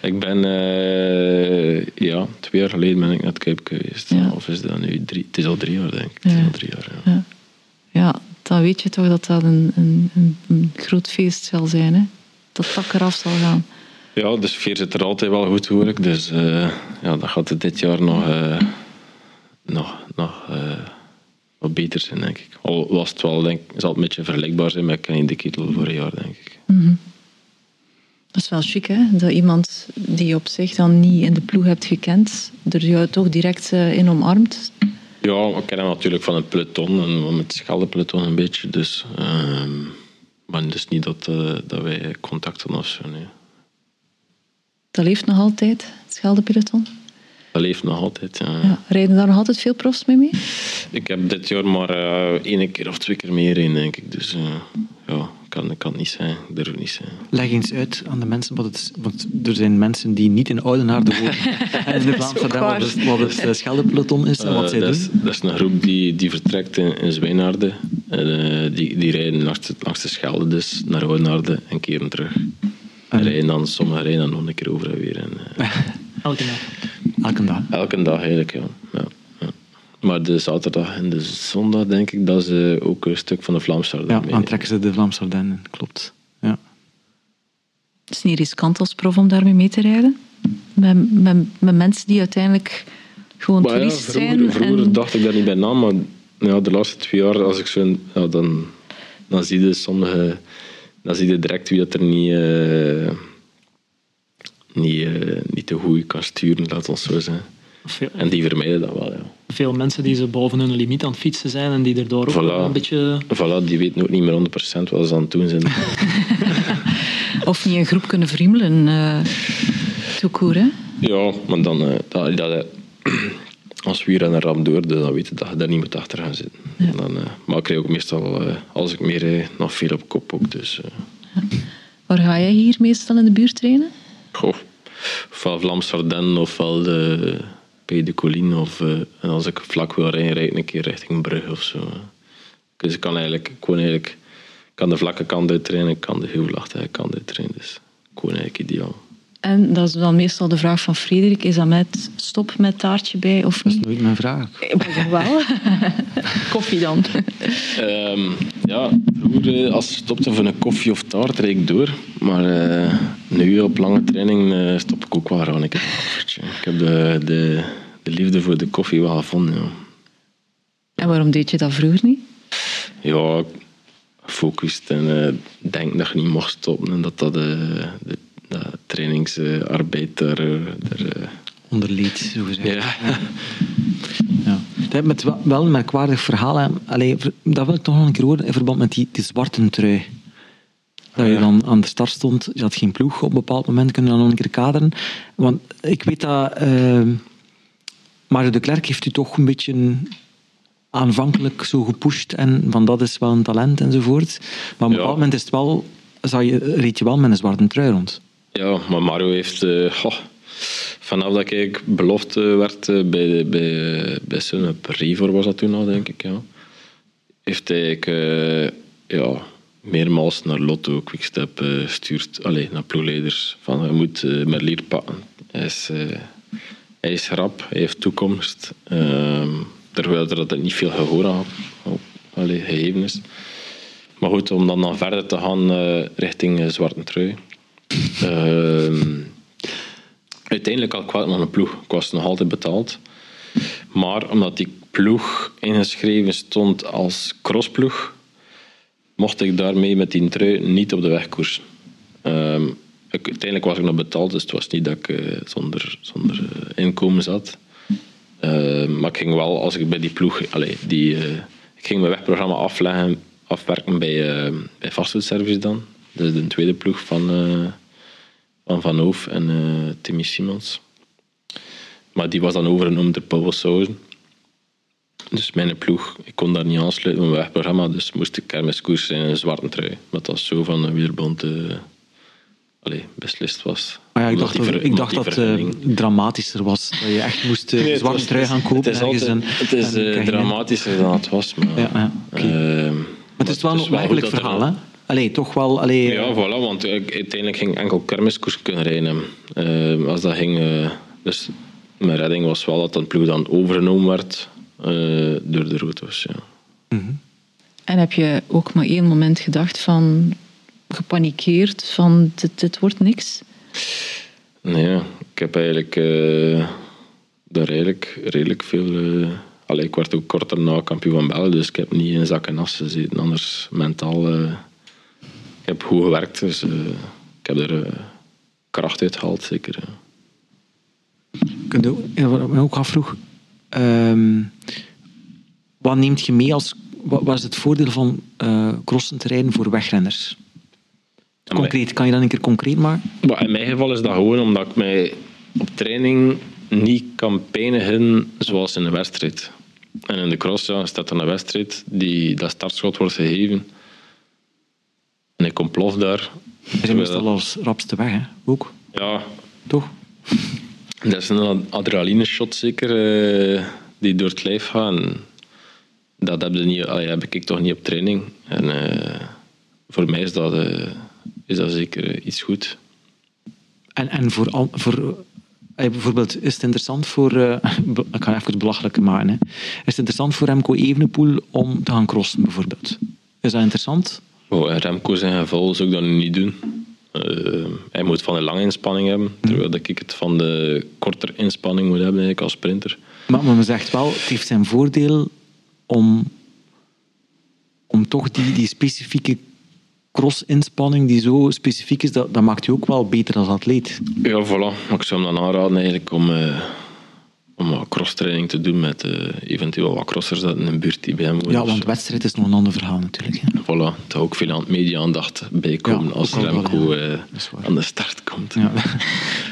Ik ben, uh, ja, twee jaar geleden ben ik naar het Kuipje geweest. Ja. Of is dat nu drie? Het is al drie jaar, denk ik. Het is al drie jaar, ja. ja. Ja, dan weet je toch dat dat een, een, een groot feest zal zijn, hè? Dat tak eraf zal gaan. Ja, de sfeer zit er altijd wel goed, hoor ik. Dus uh, ja, dat gaat het dit jaar nog, uh, nog, nog wat beter zijn, denk ik. Al was het wel, denk zal het een beetje vergelijkbaar zijn met Kenny de Kittel vorig jaar, denk ik. Mm -hmm. Dat is wel chic, hè? Dat iemand die je op zich dan niet in de ploeg hebt gekend, er jou toch direct in omarmt. Ja, ik ken hem natuurlijk van het peloton en van het Scheldepeloton een beetje. Dus, uh, maar dus niet dat, uh, dat wij contact hadden of zo. Nee. Dat leeft nog altijd, het Scheldepeloton? Dat leeft nog altijd, ja. ja. Rijden daar nog altijd veel profs mee mee? Ik heb dit jaar maar uh, één keer of twee keer meer in, denk ik. Dus uh, ja, kan, kan niet zijn. Durf niet zijn. Leg eens uit aan de mensen, wat het want er zijn mensen die niet in Oudenaarde wonen en in de Vlaamse wat, het, wat het uh, Scheldepeloton is en wat uh, zij dat doen. Is, dat is een groep die, die vertrekt in, in Zwijnaarden. En, die, die rijden langs, langs de Schelde dus naar Oudenaarde en keren terug. En rijden dan, sommigen rijden dan nog een keer over en weer. En, Elke dag? Elke dag. Elke dag eigenlijk, ja. ja. Maar de zaterdag en de zondag, denk ik, dat is ook een stuk van de Vlaamse Ardennen. Ja, dan trekken ze de Vlaamse Ardennen, klopt. Ja. Het is niet riskant als prof om daarmee mee te rijden? Met, met, met mensen die uiteindelijk gewoon maar toerist ja, vroeger, zijn? Vroeger en... dacht ik daar niet bij na, maar ja, de laatste twee jaar, als ik zo, ja, dan, dan zie je sommige... Dan zie je direct wie dat er niet... Uh, niet, uh, niet te goed kan sturen, laat ons zo zeggen. Veel, en die vermijden dat wel, ja. Veel mensen die ze boven hun limiet aan het fietsen zijn en die er door ook een beetje... Voilà, die weten ook niet meer 100% wat ze aan het doen zijn. of niet een groep kunnen vriemelen, uh, toekoer, hè? Ja, maar dan... Uh, dat, dat, als we hier aan een ram door, dan weet je dat je daar niet moet achter gaan zitten. Ja. Dan, uh, maar ik krijg ook meestal, als ik meer rijd, nog veel op kop ook. Dus, ja. Waar ga jij hier meestal in de buurt trainen? Goh, ofwel Vlaams Ardennen ofwel de bij de Colline. Of en als ik vlak wil rijden, rijd ik een keer richting Brugge of zo. Dus ik kan eigenlijk gewoon eigenlijk kan de vlakke kant uittrainen, ik kan de heuvelachtige kant uittrainen. Dus gewoon eigenlijk ideaal. En dat is dan meestal de vraag van Frederik, is dat met stop met taartje bij of niet? Dat is nooit mijn vraag. Maar wel. koffie dan? um, ja, vroeger als je stopte voor een koffie of taart, reed ik door. Maar uh, nu op lange training uh, stop ik ook wel gewoon een koffertje. Ik heb de, de, de, liefde voor de koffie wel gevonden. Ja. En waarom deed je dat vroeger niet? Ja, gefocust en uh, denk dat je niet mocht stoppen en dat dat de, de trainingsarbeid er, er onderleed, zo gezegd. Ja. ja. Met wel een merkwaardig verhaal. Allee, dat wil ik toch nog een keer horen in verband met die, die zwarte trui. Dat je dan aan de start stond, je had geen ploeg op een bepaald moment, kunnen dan nog een keer kaderen. Want ik weet dat uh, Mario de Klerk heeft u toch een beetje aanvankelijk zo gepusht en van dat is wel een talent enzovoort. Maar op een bepaald moment is het wel, zou je, reed je wel met een zwarte trui rond. Ja, maar Mario heeft... Oh, vanaf dat ik belofte werd uh, bij, bij, bij Sun, Rivor was dat toen al, denk ik, ja. Heeft hij uh, ja, meermaals naar Lotto, Quickstep eh, stuurt, allee, naar ploegleiders van je moet Merlier pakken. Hij is, hij is rap, hij heeft toekomst. Ehm, terwijl er dat niet veel gehoor aan allee, gegeven is. Maar goed, om dan, dan verder te gaan richting Zwarte Trui. Ehm, uiteindelijk had ik nog een ploeg. Ik was nog altijd betaald. Maar omdat die ploeg ingeschreven stond als crossploeg, mocht ik daarmee met die trui niet op de weg koersen. Um, ik, uiteindelijk was ik nog betaald, dus het was niet dat ik uh, zonder, zonder uh, inkomen zat. Uh, maar ik ging wel, als ik bij die ploeg... Allez, die, ik ging mijn wegprogramma afleggen, afwerken bij, bij Fastfood dan. Dus de tweede ploeg van Van, van Hoof en Timmy Simons. Maar die was dan overgenomen door Paul. Dus mijn ploeg, ik kon daar niet aansluiten met mijn wegprogramma, dus moest ik kermiskoers in een zwarte trui. Maar dat zo van een wielerbond uh, allee, beslist was. Maar ja, ik dacht, dat, ik dacht dat het uh, dramatischer was. Dat je echt moest uh, nee, zwarte trui gaan kopen. Het is, altijd, en, het is uh, dramatischer dan het was. Maar, ja, ja, okay. uh, maar het is wel een opmerkelijk verhaal, hè? Allee, toch wel... Allee, ja, voilà, want uiteindelijk ging enkel kermiskoers kunnen rijden. als dat ging... dus mijn redding was wel dat een ploeg dan overgenomen werd uh, door de routes. Ja. Mm -hmm. En heb je ook maar één moment gedacht van gepanikeerd van dit, dit wordt niks? Nee, ik heb eigenlijk uh, daar eigenlijk redelijk veel. Uh, allee, ik werd ook kort daarna kampioen van België, dus ik heb niet in zak en as gezeten. Anders mentaal. Uh, ik heb goed gewerkt, dus ik heb er kracht uit gehaald, zeker. Wat ik ook afvroeg, um, wat neemt je mee als... Wat is het voordeel van uh, crossen te rijden voor wegrenners? Concreet, kan je dat een keer concreet maken? in mijn geval is dat gewoon omdat ik mij op training niet kan pijnigen zoals in de wedstrijd. En in de cross ja, staat er een wedstrijd die dat startschot wordt gegeven. En ik ontplof daar. Je meestal als rapste weg, hè? Ook? Ja. Toch? Dat is een adrenaline shot zeker, uh, die door het lijf gaat. En dat heb, je niet, allee, heb ik toch niet op training. En uh, voor mij is dat, uh, is dat zeker iets goed. En, en voor, al, voor bijvoorbeeld, is het interessant voor, ik ga even het belachelijke maken, hè. is het interessant voor Remco Evenepoel om te gaan crossen bijvoorbeeld? Is dat interessant? Oh, Remco zijn geval zou ik dat nu niet doen. Uh, hij moet van een lange inspanning hebben, terwijl ik het van de kortere inspanning moet hebben als sprinter. Maar, maar men zegt wel, het heeft zijn voordeel om, om toch die, die specifieke cross-inspanning die zo specifiek is, dat, dat maakt je ook wel beter als atleet. Ja, voilà. Ik zou hem dan aanraden eigenlijk om... Uh, om wat crosstraining te doen met uh, eventueel wat crossers dat in een buurt die bij hem Ja, want wedstrijd is nog een ander verhaal natuurlijk. Hè. Voilà, er ook veel aan media-aandacht bij komen als Remco ja. uh, aan de start komt. Ja.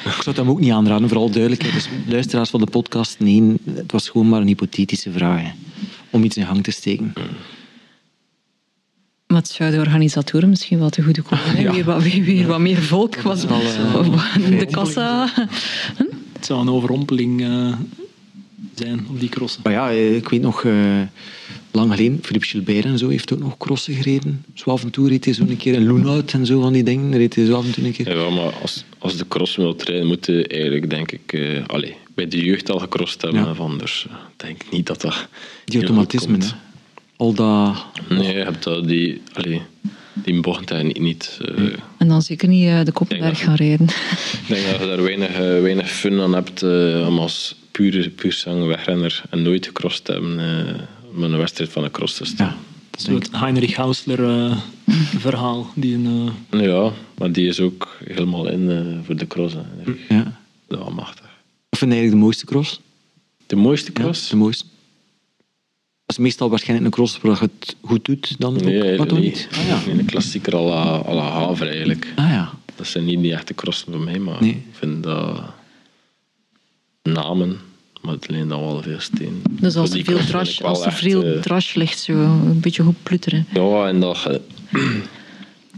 ik zou het hem ook niet aanraden, vooral duidelijkheid. Dus luisteraars van de podcast, nee, het was gewoon maar een hypothetische vraag. Hè, om iets in gang te steken. Mm. Maar het zou de organisatoren misschien wel te goede komen. Ja. Weer, wat, weer, weer wat meer volk. Was, wel, uh, de kassa... Het zou een overrompeling uh, zijn op die crossen. Maar ja, eh, ik weet nog, uh, lang geleden, Philippe Gilbert en zo heeft ook nog crossen gereden. Zo af en toe reed hij zo een keer een Loonhout en zo van die dingen. Reed hij zo af en toe een keer. Ja, maar als, als de cross wil rijden, moet eigenlijk, denk ik, uh, allez, bij de jeugd al gecrossed hebben. Ja. Van, dus denk ik niet dat dat... Die automatisme, hè. Al dat... Nee, je hebt dat, die... Allez, die mocht hij niet. Uh, en dan zeker niet uh, de Koppenberg gaan rijden. Ik denk dat je daar weinig, uh, weinig fun aan hebt om als pure, puur zang wegrenner en nooit gecrossed te hebben met een wedstrijd van een cross te staan. Ja, dat is het Heinrich Hausler verhaal. Die een, Ja, maar die is ook helemaal in voor de cross. Hè. Ja. Dat is machtig. Wat vind je eigenlijk de mooiste cross? De mooiste cross? Ja, de mooiste. Dat is meestal waarschijnlijk een cross waar je het goed doet dan nee, ook. Wat niet. Ah, ja. Een klassieker à la, à la eigenlijk. Ah, ja. Dat zijn niet de echte crossen voor mij, maar ik vind dat namen, maar het alleen dan wel veel steen. Dus als er veel, trash, als er veel trash ligt, zo een beetje goed plutteren. Ja, en dat je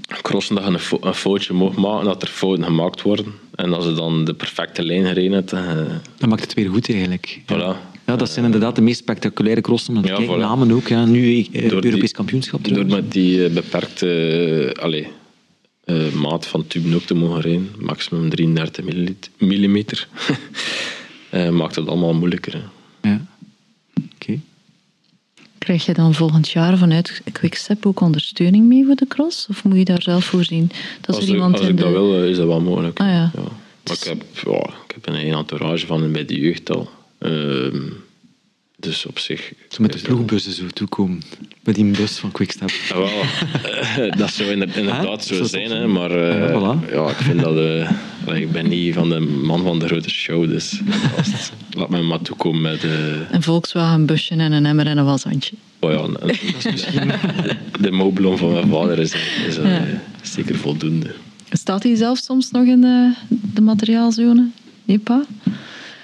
crossen dat je een, fo een foutje mag maken, dat er fouten gemaakt worden. En als je dan de perfecte lijn gereden hebt... Uh, dan maakt het weer goed eigenlijk. Voilà. Ja, dat zijn inderdaad de meest spectaculaire crossen. Ja, voilà. Namen ook. Ja. Nu eh, Door die- Europees kampioenschap Door met die eh, beperkte eh, allee, eh, maat van tuben ook te mogen rijden, maximum 33 millimeter, eh, maakt het allemaal moeilijker. hè. Ja. Oké. Krijg je dan volgend jaar vanuit Quickstep ook ondersteuning mee voor de cross? Of moet je daar zelf voor zien? Dat Als, er ik, iemand als in ik de... dat wil, is dat wel mogelijk. Ah, ja. Maar ik heb, ja, ik heb een entourage van bij de jeugd al. Ehm, dus op zich... Zo met de ploegbussen zo toekomen. Met die bus van Quickstep. Ja, wel, eh, dat zou inder- inderdaad zo zijn, hè, maar eh, Ja, voilà. ja, ik vind dat... eh, ik ben niet van de man van de grote show, dus het- laat me maar toekomen met... eh, Een Volkswagen busje en een emmer en een washandje. oh ja, een- de, de mobilon van mijn vader is, is Ja. zeker voldoende. Staat hij zelf soms nog in de, de materiaalzone? Je pa?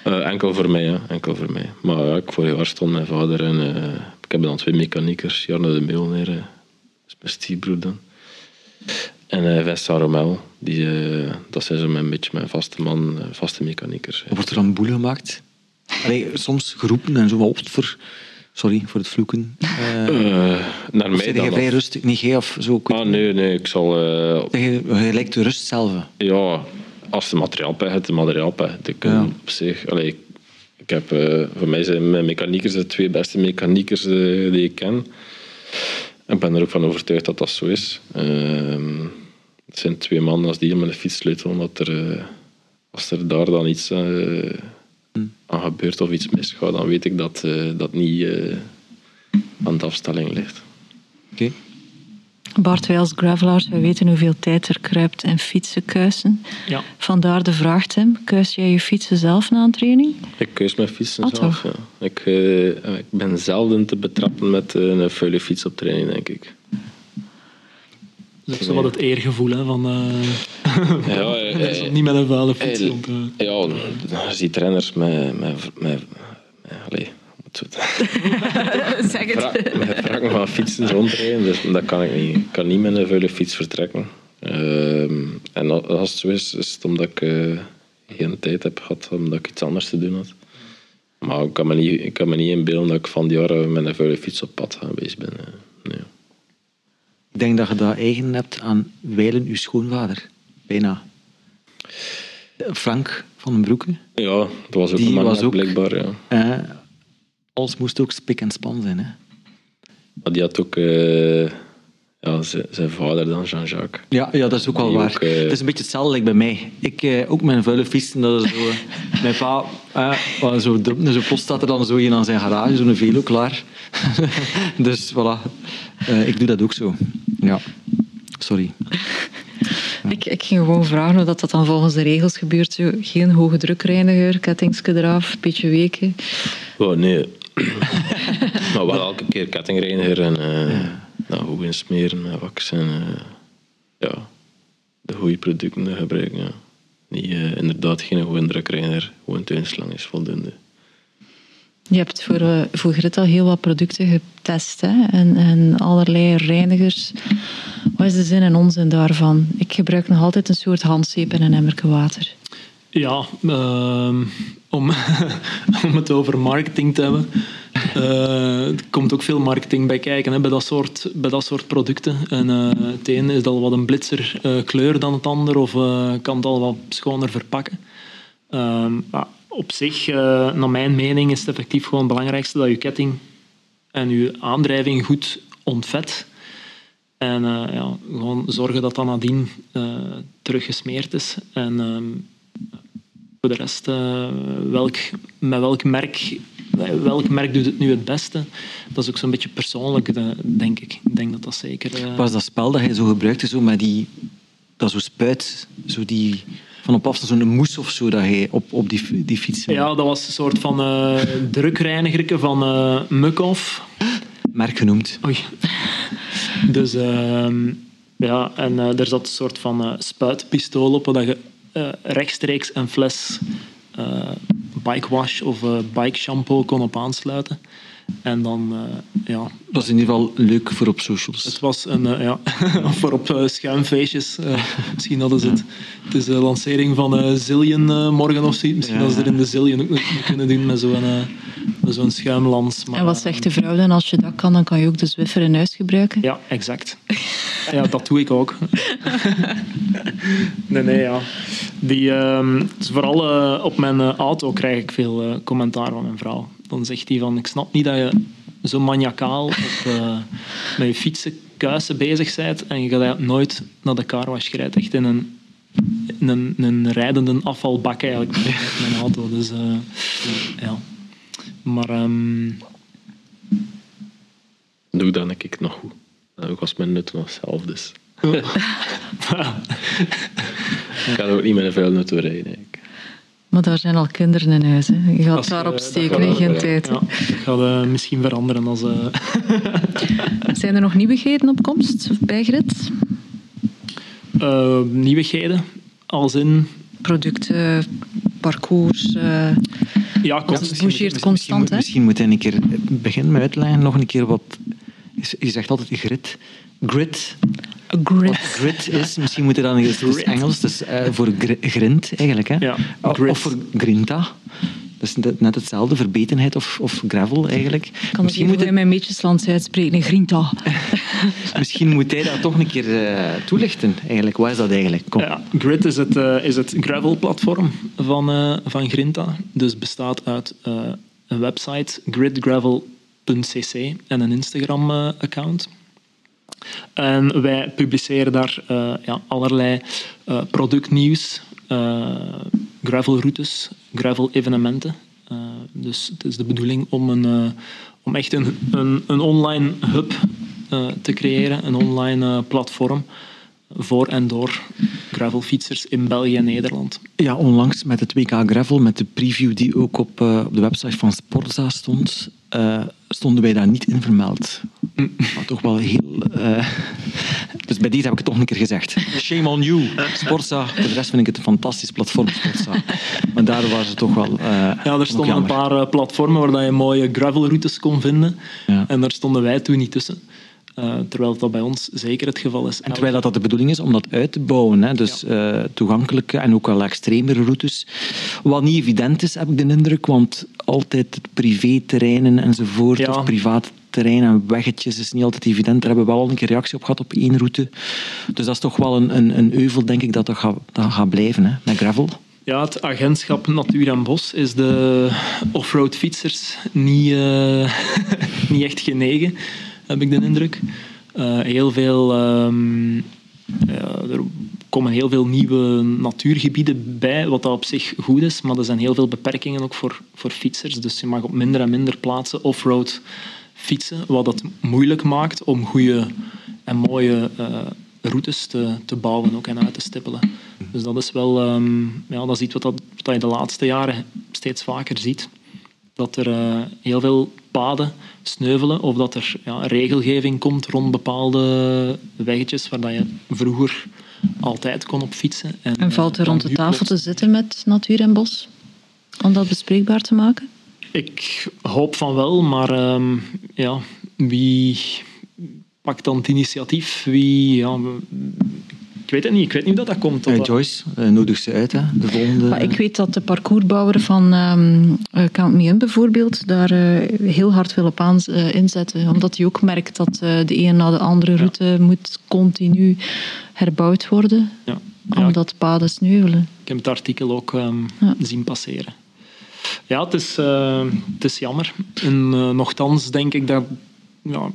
Eh, enkel voor mij, ja. Enkel voor mij. Maar ja, ik vorig jaar stond mijn vader en eh, ik heb dan twee mechaniekers, Jarno de Meulneer, eh, dat is mijn stiefbroer dan. En eh Vincent Romel, die, eh, dat zijn zo mijn, beetje mijn vaste man, eh, vaste mechaniekers. Wordt er dan boel gemaakt? Allee, soms geroepen en zo wat voor... Sorry voor het vloeken. Eh Eh, naar mij zeg je dan. vrij rustig? Nee, jij of zo? Ah, niet. nee, nee, ik zal... eh, Zeg je, je lijkt de rust zelf. ja, als de materiaalpech hebt, de materiaalpech. Ik Ja. op zich... Allee, ik, heb, eh, voor mij zijn mijn mechaniekers de twee beste mechaniekers eh, die ik ken. Ik ben er ook van overtuigd dat dat zo is. Ehm, het zijn twee mannen als die met een fiets sleutelen, dat er, eh, als er daar dan iets eh, aan gebeurt of iets misgaat, dan weet ik dat dat niet aan de afstelling ligt. Oké. Bart, wij als gravelaars, wij weten hoeveel tijd er kruipt in fietsen kuisen. Ja. Vandaar de vraag, Tim. Kuis jij je fietsen zelf na een training? Ik keus mijn fietsen Ah, zelf. Ja. Ik, eh, ik ben zelden te betrappen met eh, een vuile fiets op training, denk ik. Dat is wat het eergevoel hè, van... eh Ja, eh, is niet met een vuile fiets eh, rond. ja, je ziet renners met... met, met, met allee, wat zo- zeg Vra- met vragen van fietsen rondrijden, dus dat kan ik niet. Ik kan niet met een vuile fiets vertrekken. Ehm, en al- als het zo is, is het omdat ik eh, geen tijd heb gehad, omdat ik iets anders te doen had. Maar ik kan me niet, ik kan me niet inbeelden dat ik van die jaren met een vuile fiets op pad geweest ben. eh. Nee. Ik denk dat je dat eigen hebt aan Weilen, uw schoonvader. Bijna. Frank van den Broeke. Ja, dat was ook Die een man was ook- blijkbaar, ja. Eh, alles moest ook spik en span zijn. Hè? Maar die had ook eh, ja, zijn, zijn vader dan, Jean-Jacques. Ja, ja, dat is ook wel Die waar. ook, eh, Het is een beetje hetzelfde like bij mij. Ik eh, ook met een vuile fiets. en Dat is zo, mijn pa, eh, wel zo zo post staat er dan zo in aan zijn garage, zo'n velo klaar. dus voilà. Eh, ik doe dat ook zo. Ja. Sorry. Ik, ik ging gewoon vragen hoe dat, dat dan volgens de regels gebeurt. Geen hoge drukreiniger, kettingske eraf, beetje weken. Oh, nee. maar wel elke keer kettingreiniger en eh nou, goed insmeren met wax en eh, ja, de goede producten gebruiken. Ja. Niet, eh, inderdaad geen goede drukreiniger, gewoon tuinslang is voldoende. Je hebt voor, voor Grit al heel wat producten getest hè? En, en allerlei reinigers. Wat is de zin en onzin daarvan? Ik gebruik nog altijd een soort handzeep en een emmerke water. Ja, ehm, om, om het over marketing te hebben. eh, er komt ook veel marketing bij kijken hè, bij, dat soort, bij dat soort producten. En eh, het ene is al wat een blitzer eh, kleur dan het ander, of eh, kan het al wat schoner verpakken. Ehm, maar op zich, eh, naar mijn mening, is het effectief gewoon het belangrijkste dat je ketting en je aandrijving goed ontvet. En eh, ja, gewoon zorgen dat dat nadien eh, terug gesmeerd is. En ehm, voor de rest, eh, welk, met welk merk, welk merk doet het nu het beste? Dat is ook zo'n beetje persoonlijk, denk ik. Ik denk dat dat zeker... eh, was dat spel dat hij zo gebruikte, zo met die, dat zo spuit, zo die, van op afstand zo'n moes of zo, dat hij op, op die, die fiets... ja, dat was een soort van eh drukreiniger van eh Mukoff. Merk genoemd. Oei. Dus ehm, ja, en er zat een soort van spuitpistool op, waar je eh, rechtstreeks een fles eh bike wash of eh, bike shampoo kon op aansluiten. En dan, uh, ja... Dat is in ieder geval leuk voor op socials. Het was een, uh, ja, voor op uh, schuimfeestjes. misschien hadden ze het. Het is de lancering van Zillion morgen of zo. Misschien ja. dat ze er in de Zillion ook nog kunnen doen met zo'n met zo'n schuimlans. Maar, en wat zegt de vrouw dan? Als je dat kan, dan kan je ook de Zwiffer in huis gebruiken? Ja, exact. ja, dat doe ik ook. nee, nee, ja. Die, dus vooral op mijn auto krijg ik veel commentaar van mijn vrouw dan zegt hij van, ik snap niet dat je zo maniacaal op, uh, met je fietsen, kuisen bezig bent en je gaat nooit naar de carwash rijdt. Echt in een, in een, een rijdende afvalbak eigenlijk met mijn auto. Dus uh, ja. Maar... Um... Doe dan ik nog goed. Ik was mijn nut nog zelf, dus... ik kan ook niet met een vuil auto rijden. Maar daar zijn al kinderen in huis. Hè. Je gaat daarop steken in geen tijd. Ja, dat gaat uh, misschien veranderen. Als, zijn er nog nieuwigheden op komst bij Grit? Nieuwigheden? Als in? Producten, parcours. ja, constant. bougeert constant. Misschien, misschien moet hij een keer beginnen met uitleggen. Nog een keer wat. Je zegt altijd grit. Grit. Grit. grit is, misschien moet je dan het is Engels, dus uh, voor grind eigenlijk. Hè? Ja, of voor grinta. Dat is net hetzelfde, verbetenheid of, of gravel eigenlijk. Kan misschien moet hij mijn meetjeslands uitspreken, grinta. misschien moet hij dat toch een keer uh, toelichten. Eigenlijk. Wat is dat eigenlijk? Kom. Ja, Grit is het, uh, is het gravel-platform van, uh, van Grinta. Dus bestaat uit een website, gridgravel.cc en een Instagram-account. En wij publiceren daar uh, ja, allerlei uh, productnieuws, uh, gravelroutes, gravel-evenementen. dus het is de bedoeling om, een, om echt een, een, een online hub te creëren, een online platform voor en door gravelfietsers in België en Nederland. Ja, onlangs met het WK Gravel, met de preview die ook op, op de website van Sporza stond, stonden wij daar niet in vermeld. Maar toch wel heel... Uh, dus bij deze heb ik het toch een keer gezegd. Shame on you, Sportza. Voor de rest vind ik het een fantastisch platform, Sportza. Maar daar waren ze toch wel... Uh, ja, er stonden een paar uh, platformen waar je mooie gravelroutes kon vinden. Ja. En daar stonden wij toen niet tussen. Uh, terwijl dat bij ons zeker het geval is. En terwijl dat de bedoeling is om dat uit te bouwen. Hè? Dus ja. uh, toegankelijke en ook wel extremere routes. Wat niet evident is, heb ik de indruk, want altijd privéterreinen enzovoort, ja. of privaat terrein en weggetjes is niet altijd evident. Daar hebben we wel al een keer reactie op gehad op één route. Dus dat is toch wel een, een, een euvel, denk ik, dat dat gaat, dat gaat blijven, hè? met gravel. Ja, het agentschap Natuur en Bos is de offroad fietsers niet, uh, niet echt genegen, heb ik de indruk. Uh, heel veel... Ja, er komen heel veel nieuwe natuurgebieden bij, wat dat op zich goed is, maar er zijn heel veel beperkingen ook voor, voor fietsers. Dus je mag op minder en minder plaatsen offroad fietsen, wat het moeilijk maakt om goede en mooie uh, routes te, te bouwen ook en uit te stippelen. Dus dat is wel um, ja, dat is iets wat, dat, wat je de laatste jaren steeds vaker ziet. Dat er uh, heel veel paden sneuvelen of dat er ja, regelgeving komt rond bepaalde weggetjes waar dat je vroeger altijd kon op fietsen. En, en valt er rond de tafel te zitten met Natuur en Bos? Om dat bespreekbaar te maken? Ik hoop van wel, maar um, ja, wie pakt dan het initiatief? Wie, ja, ik weet het niet. Ik weet niet hoe dat, dat komt. Uh, Joyce, uh, nodig ze uit, hè? de volgende. Maar ik weet dat de parcoursbouwer van um, Count Me In bijvoorbeeld daar uh, heel hard wil op aan inzetten. Omdat hij ook merkt dat de een na de andere route ja. moet continu herbouwd worden. Ja. Ja. Omdat paden sneuvelen. Ik heb het artikel ook um, zien passeren. Ja, het is, uh, het is jammer. En uh, nochtans denk ik dat... Ja,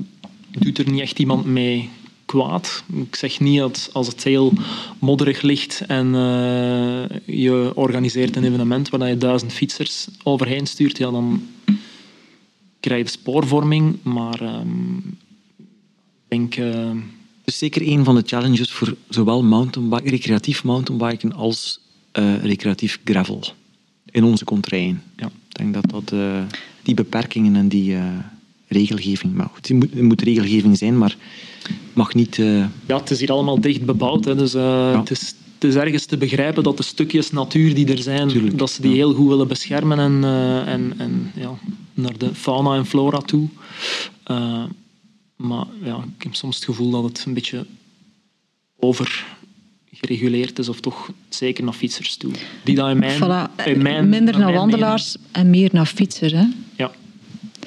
doet er niet echt iemand mee kwaad. Ik zeg niet dat als het heel modderig ligt en uh, je organiseert een evenement waar je duizend fietsers overheen stuurt, ja, dan krijg je spoorvorming. Maar um, ik denk... Het is zeker een van de challenges voor zowel mountainbike, recreatief mountainbiken als recreatief gravel in onze contraien. Ja. Ik denk dat, dat uh, die beperkingen en die uh, regelgeving... Maar goed, het moet, moet, regelgeving zijn, maar mag niet... Uh... Ja, het is hier allemaal dicht bebouwd. Hè, dus ja. het, is, het is ergens te begrijpen dat de stukjes natuur die er zijn, Tuurlijk, dat ze die ja. heel goed willen beschermen en, en, en ja, naar de fauna en flora toe. Maar ja, ik heb soms het gevoel dat het een beetje over gereguleerd is, of toch zeker naar fietsers toe. Die dan in mijn, voilà. in mijn Minder naar, wandelaars en meer naar fietsers. Hè? Ja,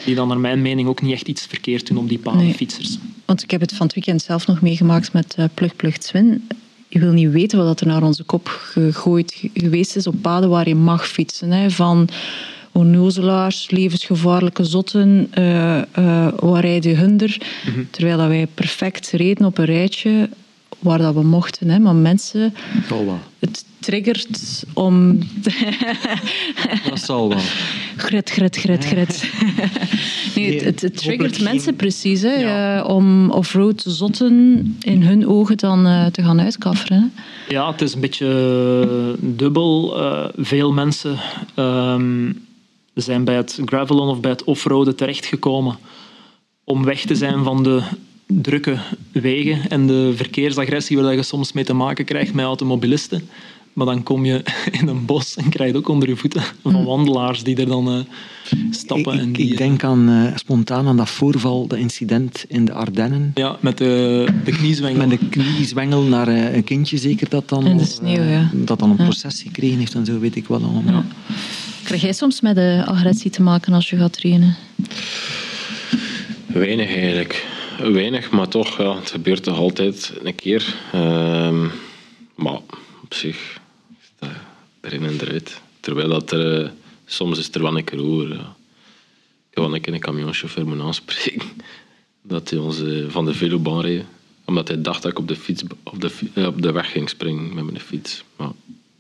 die dan naar mijn mening ook niet echt iets verkeerd doen op die paden fietsers. Want ik heb het van het weekend zelf nog meegemaakt met uh, Plug Plug Twin. Je wil niet weten wat er naar onze kop gegooid geweest is op paden waar je mag fietsen. Hè? Van onnozelaars, levensgevaarlijke zotten, uh, uh, waar rijden hunder. Mhm. Terwijl dat wij perfect reden op een rijtje waar dat we mochten. Hè. Maar mensen... Het triggert om... dat zal wel. Gret, gret, gret, gret. nee, het, het, triggert mensen precies hè, ja. uh, om offroad zotten in hun ogen dan uh, te gaan uitkafferen. Ja, het is een beetje dubbel. Uh, veel mensen um, zijn bij het gravelen of bij het offroaden terechtgekomen om weg te zijn van de drukke wegen en de verkeersagressie waar je soms mee te maken krijgt met automobilisten. Maar dan kom je in een bos en krijg je ook onder je voeten van hmm. wandelaars die er dan uh, stappen. Ik, en die, ik denk aan, uh, spontaan aan dat voorval, dat incident in de Ardennen. Ja, met de, de kniezwengel. Met de kniezwengel naar uh, een kindje zeker dat dan, in de sneeuw, ja. dat dan een proces gekregen heeft en zo, weet ik wel allemaal. Ja. Krijg jij soms met de agressie te maken als je gaat trainen? Weinig eigenlijk weinig, maar toch, ja, het gebeurt toch altijd een keer. Um, maar op zich dat erin en eruit. Terwijl dat er, uh, soms is er wel een keer over. Ja. Wel een een camionchauffeur moeten aanspreken dat hij ons uh, van de velobaan reed. Omdat hij dacht dat ik op de, fiets, op de, op de weg ging springen met mijn fiets. Maar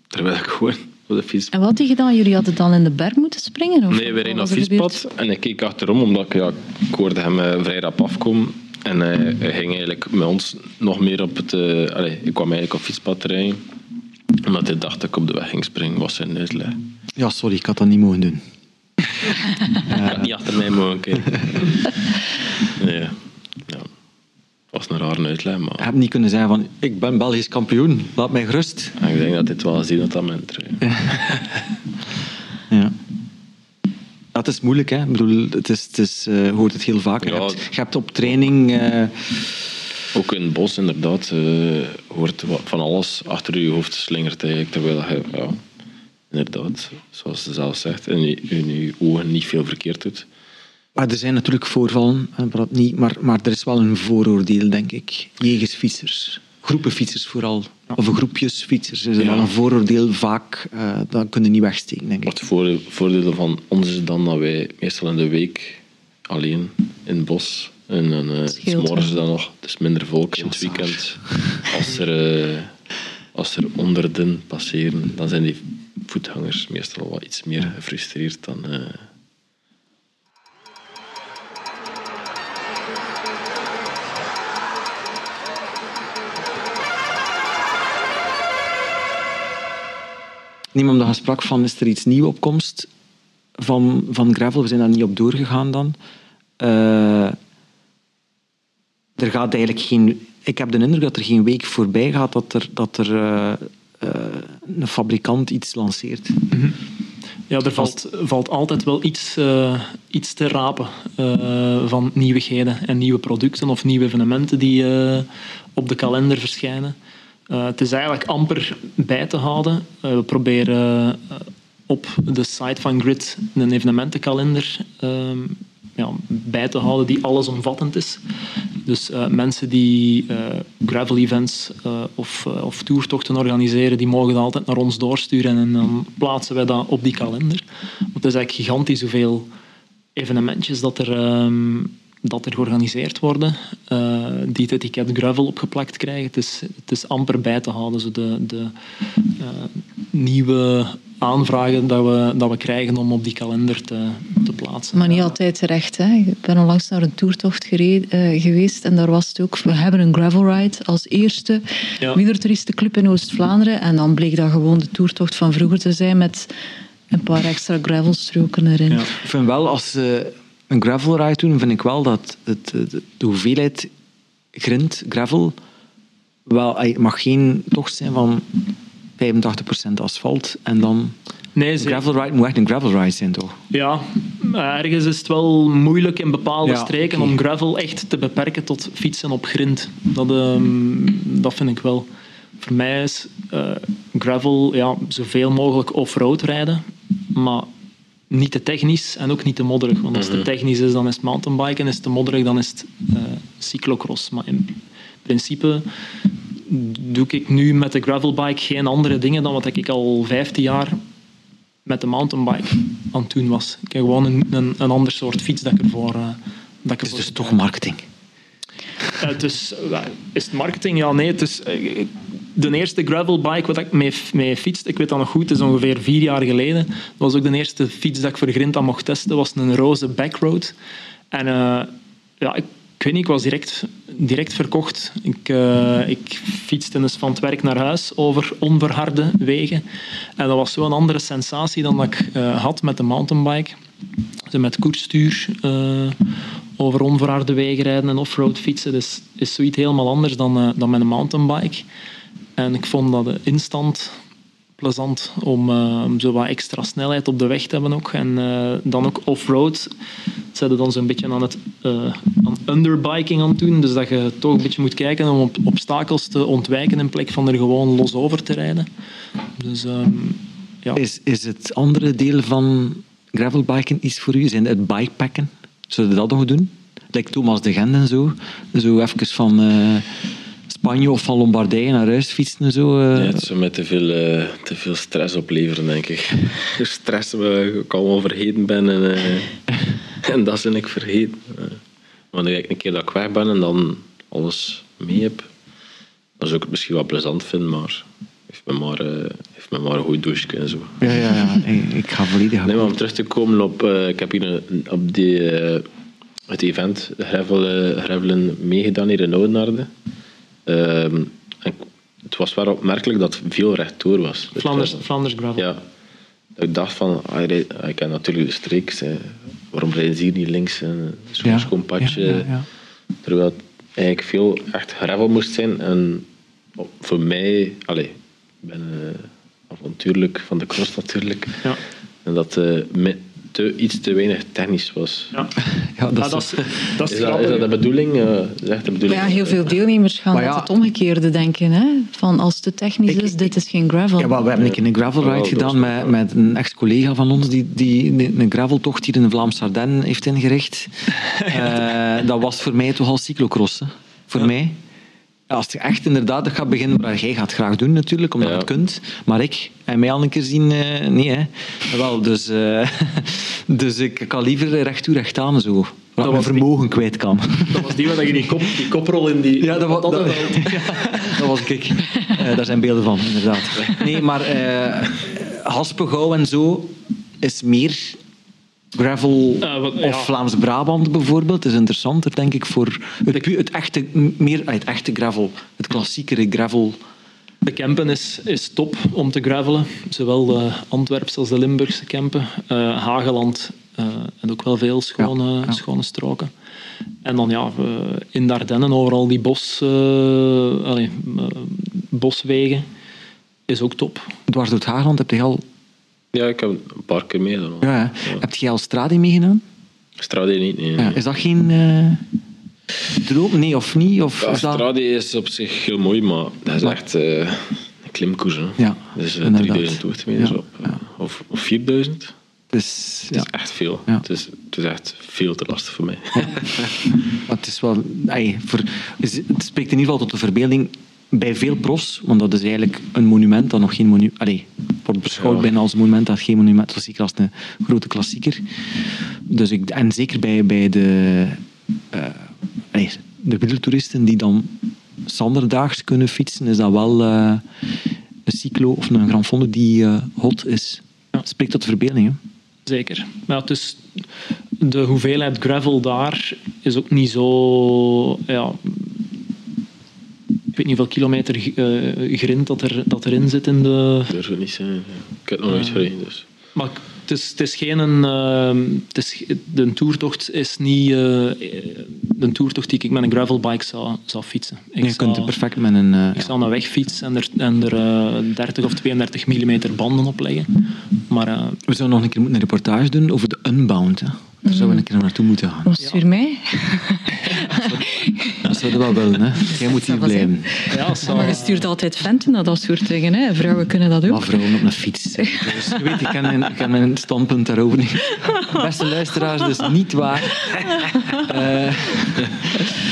terwijl ik gewoon op de fiets... En wat had hij gedaan? Jullie hadden dan in de berg moeten springen? Of nee, we reden op het fietspad en ik keek achterom omdat ik, ja, ik hoorde hem vrij rap afkomen. En hij, ging eigenlijk met ons nog meer op het... Uh, allez, ik kwam eigenlijk op fietspad rijden. Omdat hij dacht dat ik op de weg ging springen, was zijn uitleg. Ja, sorry, ik had dat niet mogen doen. uh, niet achter mij mogen kijken. nee, ja. Was een rare uitleg, maar... Je hebt niet kunnen zeggen van, ik ben Belgisch kampioen, laat mij gerust. ik denk dat dit wel gezien had aan mijn ja. Dat is moeilijk, hè? Ik bedoel, het is, het is, uh, hoort het heel vaak. je, hebt, je, hebt, op training. Uh... Ook in het bos, inderdaad, uh, hoort van alles achter je hoofd slingert eigenlijk. Terwijl je, ja, inderdaad, zoals ze zelf zegt, je, in je ogen niet veel verkeerd doet. Maar er zijn natuurlijk voorvallen, niet, maar, maar er is wel een vooroordeel, denk ik, jegens fietsers groepen fietsers vooral. Of groepjes fietsers. is er wel een vooroordeel vaak. Uh, dat kunnen niet wegsteken, denk ik. Het voordeel van ons is dan dat wij meestal in de week alleen in het bos. En dan uh, s morgens dan nog. Dus minder volk in het weekend. Als er, uh, als er onderden passeren, dan zijn die voetgangers meestal wel iets meer gefrustreerd dan... Uh, Niet omdat sprak van is er iets nieuw op komst van, van gravel. We zijn daar niet op doorgegaan dan. Uh, er gaat eigenlijk geen... Ik heb de indruk dat er geen week voorbij gaat dat er, dat er uh, uh, een fabrikant iets lanceert. -hmm. Ja, er valt, valt altijd wel iets, iets te rapen van nieuwigheden en nieuwe producten of nieuwe evenementen die op de kalender verschijnen. Uh, het is eigenlijk amper bij te houden. Uh, we proberen uh, op de site van Grid een evenementenkalender ehm, ja, bij te houden die allesomvattend is. Dus mensen die gravel events of, of toertochten organiseren, die mogen dat altijd naar ons doorsturen en dan plaatsen wij dat op die kalender. Want het is eigenlijk gigantisch hoeveel evenementjes dat er ehm, dat er georganiseerd worden, uh, die het etiket gravel opgeplakt krijgen. Het is, het is amper bij te houden. Zo de de uh, nieuwe aanvragen dat we, dat we krijgen om op die kalender te, te plaatsen. Maar niet altijd terecht. Hè? Ik ben onlangs naar een toertocht gereden, uh, geweest en daar was het ook. We hebben een gravel ride als eerste ja. in Oost-Vlaanderen. En dan bleek dat gewoon de toertocht van vroeger te zijn met een paar extra gravelstroken erin. Ja. Ik vind wel als een gravel ride doen, vind ik wel dat het, de hoeveelheid grind, gravel, wel, het mag geen tocht zijn van 85% asfalt en dan... Nee, gravel ride moet echt een gravel ride zijn, toch? Ja, ergens is het wel moeilijk in bepaalde Ja, streken om gravel echt te beperken tot fietsen op grind. Dat, ehm, dat vind ik wel. Voor mij is eh, gravel ja, zoveel mogelijk off-road rijden, maar niet te technisch en ook niet te modderig. Want als het te technisch is, dan is het mountainbiken, is het te modderig, dan is het eh, cyclocross. Maar in principe doe ik nu met de gravelbike geen andere dingen dan wat ik al 15 jaar met de mountainbike aan het doen was. Ik heb gewoon een, een, een ander soort fiets dat ik ervoor... eh, dat ik Het is ervoor dus toch marketing. Eh, het is, is het marketing? Ja, nee. Het is, de eerste gravelbike wat ik mee, fietste, ik weet dat nog goed, is ongeveer vier jaar geleden. Dat was ook de eerste fiets dat ik voor Grinta mocht testen, was een roze backroad. En eh, ja, ik, weet niet, ik was direct, direct verkocht. Ik, eh, ik fietste dus van het werk naar huis over onverharde wegen. En dat was zo'n andere sensatie dan dat ik eh, had met de mountainbike. Dus met koersstuur over onverharde wegen rijden en offroad fietsen. Dus is zoiets helemaal anders dan, dan met een mountainbike. En ik vond dat eh, instant plezant om, eh, om zo wat extra snelheid op de weg te hebben ook. En eh, dan ook offroad zetten dan zo'n beetje aan het aan underbiking aan het doen. Dus dat je toch een beetje moet kijken om op obstakels te ontwijken in plek van er gewoon los over te rijden. Dus ehm, ja. Is, is het andere deel van gravelbiken iets voor u? Zijn het bikepacken? Zullen we dat nog doen? Like Thomas de Gent en zo. Zo even van Spanje of van Lombardije naar huis fietsen en zo. eh. Ja, het zou mij te veel, eh, te veel stress opleveren, denk ik. stress waar ik allemaal vergeten ben en, eh, en dat ben ik vergeten. Eh, wanneer ik een keer dat ik weg ben en dan alles mee heb, dan zou ik het misschien wel plezant vinden, maar heeft me maar, eh, heeft me maar een goed douche en zo. Ja, ja, ja. Ik, ik ga volledig Nee, maar om terug te komen op... eh, ik heb hier een- op die, eh, het event gravel, eh, gravelen meegedaan hier in Oudenaarde. Ehm, het was wel opmerkelijk dat veel rechtdoor was. Flanders, Flanders gravel. Ja. Ik dacht van, ah, ik ken natuurlijk de streek. Waarom rijden ze hier niet links? Zo'n Ja, schoon padje. ja. Terwijl het eigenlijk veel echt gravel moest zijn. En voor mij, allez, ik ben eh, avontuurlijk van de cross natuurlijk. Ja. En dat me- te, iets te weinig technisch was. Ja. Ja, dat Ja, is- dat, is, dat is Is dat, is grappig. dat de bedoeling? Eh, is echt de Maar bedoeling? ja, heel veel deelnemers gaan Maar ja. het omgekeerde denken. Hè? Van als het te technisch Ik- is, dit is geen gravel. Ja, wel, we hebben een keer een gravel ride gedaan met, met een ex-collega van ons die, die een graveltocht hier in de Vlaamse Ardennen heeft ingericht. Eh, dat was voor mij toch al cyclocross. hè. Voor mij. Als je echt inderdaad dat gaat beginnen, maar jij gaat het graag doen natuurlijk, omdat Ja. je het kunt. Maar ik, en mij al een keer zien, eh, nee hè. Wel, dus, eh, dus ik kan liever recht toe, recht aan zo. Ik mijn was die- vermogen kwijt kan. Dat was die waar je die, kop, die koprol in die... Ja, dat, wa- dat, dat, dat was ik. Eh, daar zijn beelden van, inderdaad. Nee, maar Haspengouw en zo is meer gravel Eh, wat- of ja. Vlaams-Brabant bijvoorbeeld. is interessanter, denk ik, voor het, het, echte, meer, ah, het echte gravel. Het klassiekere gravel. De Kempen is, is top om te gravelen. Zowel de Antwerpse als de Limburgse Kempen. Eh, Hageland eh, en ook wel veel schone, Ja, ja. schone stroken. En dan ja, in de Ardennen overal die bos, boswegen is ook top. Dwars door het Hageland heb je al... Ja, ik heb een paar keer mee dan. Ja, ja. Heb je al Stradi meegedaan? Strade niet, nee. Ja. Is dat geen eh, droom? Nee, of niet? Of Ja, is dat... Strade is op zich heel mooi, maar dat is Maar- echt eh, een klimkoers. Hè. Ja, dus uh, inderdaad. 3000 hoogtemeters Ja, op. eh, Of, of 4000. Dus, Het ja. is echt veel. Ja. Het, is, het is echt veel te lastig voor mij. Maar het is wel... voor, het spreekt in ieder geval tot de verbeelding bij veel profs, want dat is eigenlijk een monument dat nog geen monument... Allee, wordt beschouwd Ja. bijna als een monument dat geen monument zeker als een grote klassieker. Dus ik, en zeker bij, bij de, allee, de wielertoeristen die dan zanderdaags kunnen fietsen, is dat wel eh, een cyclo of een Grand Fonde die eh, hot is. Ja. Spreekt tot de verbeelding, hè. Zeker. Maar het is, de hoeveelheid gravel daar is ook niet zo... Ja, ik weet niet hoeveel kilometer eh, grind dat, er, dat erin zit in de... Dat durf ik niet zeggen. Ik heb het nog nooit gereden. Dus. Maar het het is, het is geen een, ehm, het is, de toertocht is niet eh, de toertocht die ik met een gravelbike zou, zou fietsen. Ik je kunt zou- er perfect met een... eh, Ik zal een wegfiets en er, en er eh, 30 of 32 mm banden op leggen. Maar eh, We zouden nog een keer moeten een reportage doen over de Unbound. Hè. Daar zouden we een keer naartoe moeten gaan. Was stuur mij? Dat zouden we wel willen. Hè. Jij moet hier blijven. ja, zou- Maar je stuurt altijd venten naar dat soort dingen. Hè? Vrouwen kunnen dat ook. Maar vrouwen op een fiets. Dus je weet, ik ken, mijn, ik ken mijn standpunt daarover niet. Beste luisteraars, dat is niet waar. Eh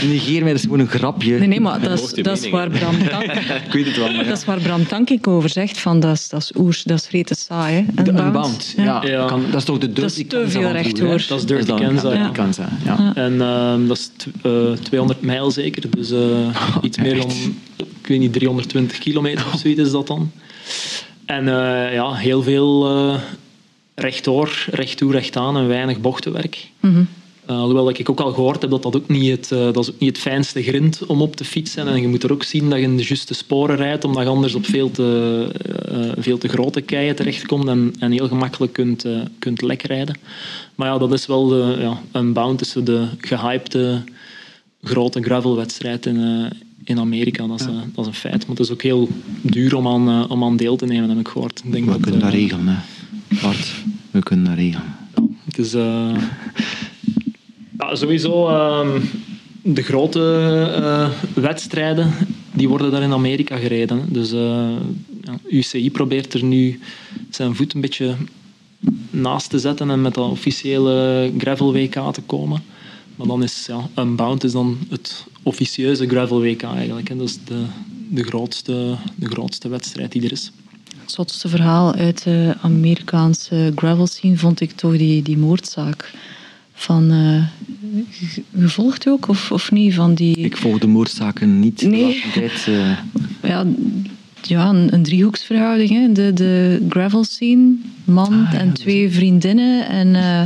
negeer mij, dat is gewoon een grapje. Nee, nee, maar dat is, dat is waar Bram Tank, Ik weet het wel, maar ja. dat is waar Bram Tankink over zegt. Van, dat, is, dat is oers, dat is rete saai. Hè? Unbound. Unbound, ja. Ja. Kan, dat is toch de dirty is te veel vroeger, hè? Dat is dirty dan- Kansas, ja. En ehm, dat is tw- eh, 200 mijl zeker, dus eh, iets meer dan, ik weet niet, 320 kilometer of zoiets is dat dan. En eh, ja, heel veel eh rechtdoor, recht toe, recht aan en weinig bochtenwerk. Mhm. Eh, alhoewel ik ook al gehoord heb dat dat ook niet het, eh, dat is ook niet het fijnste grind om op te fietsen. En je moet er ook zien dat je in de juiste sporen rijdt, omdat je anders op veel te, eh, veel te grote keien terechtkomt en, en heel gemakkelijk kunt, kunt lek rijden. Maar ja, dat is wel de, ja, een bound zo de gehypte grote gravelwedstrijd in, eh, in Amerika. Dat is, eh, dat is een feit. Maar het is ook heel duur om aan, eh, om aan deel te nemen, heb ik gehoord. Ik denk We dat, kunnen dat regelen, hè. Bart, we kunnen dat regelen. het is eh, ja, sowieso ehm, de grote eh, wedstrijden die worden daar in Amerika gereden. Dus eh, ja, UCI probeert er nu zijn voet een beetje naast te zetten en met dat officiële gravel WK te komen. Maar dan is ja, Unbound is dan het officieuze gravel WK eigenlijk. hè. Dat is de, de, grootste, de grootste wedstrijd die er is. Het zotste verhaal uit de Amerikaanse gravel scene vond ik toch die, die moordzaak. Van, eh, ge- gevolgd ook, of, of niet? Van die, Ik volg de moordzaken niet. Nee. tijd, eh, ja, ja, een, een driehoeksverhouding. Hè? De, de gravel scene, man en twee vriendinnen. En, eh,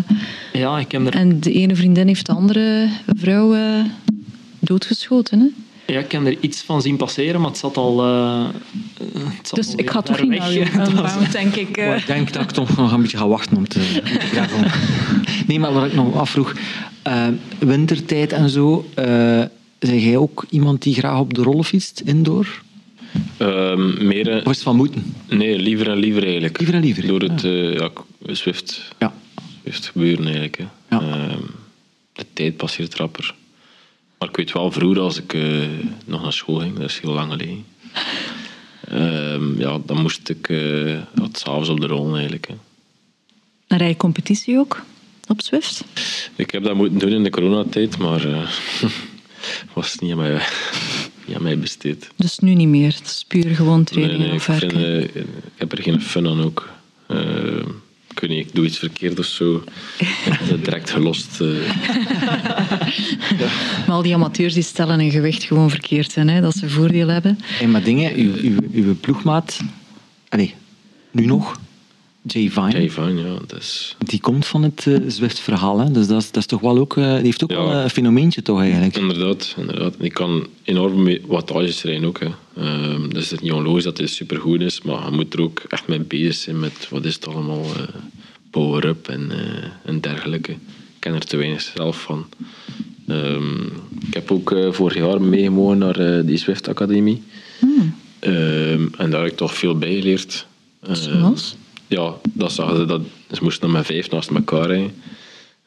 Ja, ik heb er en de ene vriendin heeft de andere vrouw eh, doodgeschoten. Hè? Ja, ik heb er iets van zien passeren, maar het zat al. eh, het zat Dus al ik ga toch niet naar denk ik. ik denk dat ik toch nog een beetje ga wachten om te, om te gravelen. Nee, maar wat ik nog afvroeg. wintertijd en zo. eh zijn jij ook iemand die graag op de rollen fietst, indoor? Ehm, meer, Of is het van moeten? nee, liever en liever eigenlijk. Liever en liever, Door het eh, ja, Zwift, Ja. Zwift gebeuren eigenlijk. Hè. Ja. Ehm, de tijd passeert rapper. Maar ik weet wel, vroeger als ik eh, nog naar school ging, dat is heel lang geleden. Ehm, ja, dan moest ik uh, s'avonds op de rollen eigenlijk. Hè. En rij je competitie ook op Zwift? Ik heb dat moeten doen in de coronatijd, maar eh was niet aan mij, aan mij besteed. Dus nu niet meer. Het is puur gewoon Nee, training nee, ik, of vind, werken. eh, ik heb er geen fun aan ook. Eh, ik weet niet, ik doe iets verkeerd of zo. Ik ben direct gelost. eh. Maar al die amateurs die stellen een gewicht gewoon verkeerd in, hè, dat ze voordeel hebben. Hey, maar dingen, uw, uw, uw ploegmaat, allee, nu nog, Jay Vine, Jay Vine, ja, die komt van het eh, Zwift-verhaal. Hè? Dus dat is, dat is toch wel ook, eh, die heeft ook Ja. wel een fenomeentje toch eigenlijk. Inderdaad, inderdaad. Ik kan enorm wattages rijden ook. Hè. Ehm, dus het is niet onlogisch dat hij supergoed is, maar je moet er ook echt mee bezig zijn met wat is het allemaal, eh, power-up en, en dergelijke. Ik ken er te weinig zelf van. Ehm, ik heb ook vorig jaar meegemogen naar die Swift Academie. Ehm, en daar heb ik toch veel bij geleerd. Zoals? Ja, dat zag ze. Dat, ze moesten dan met vijf naast elkaar rijden.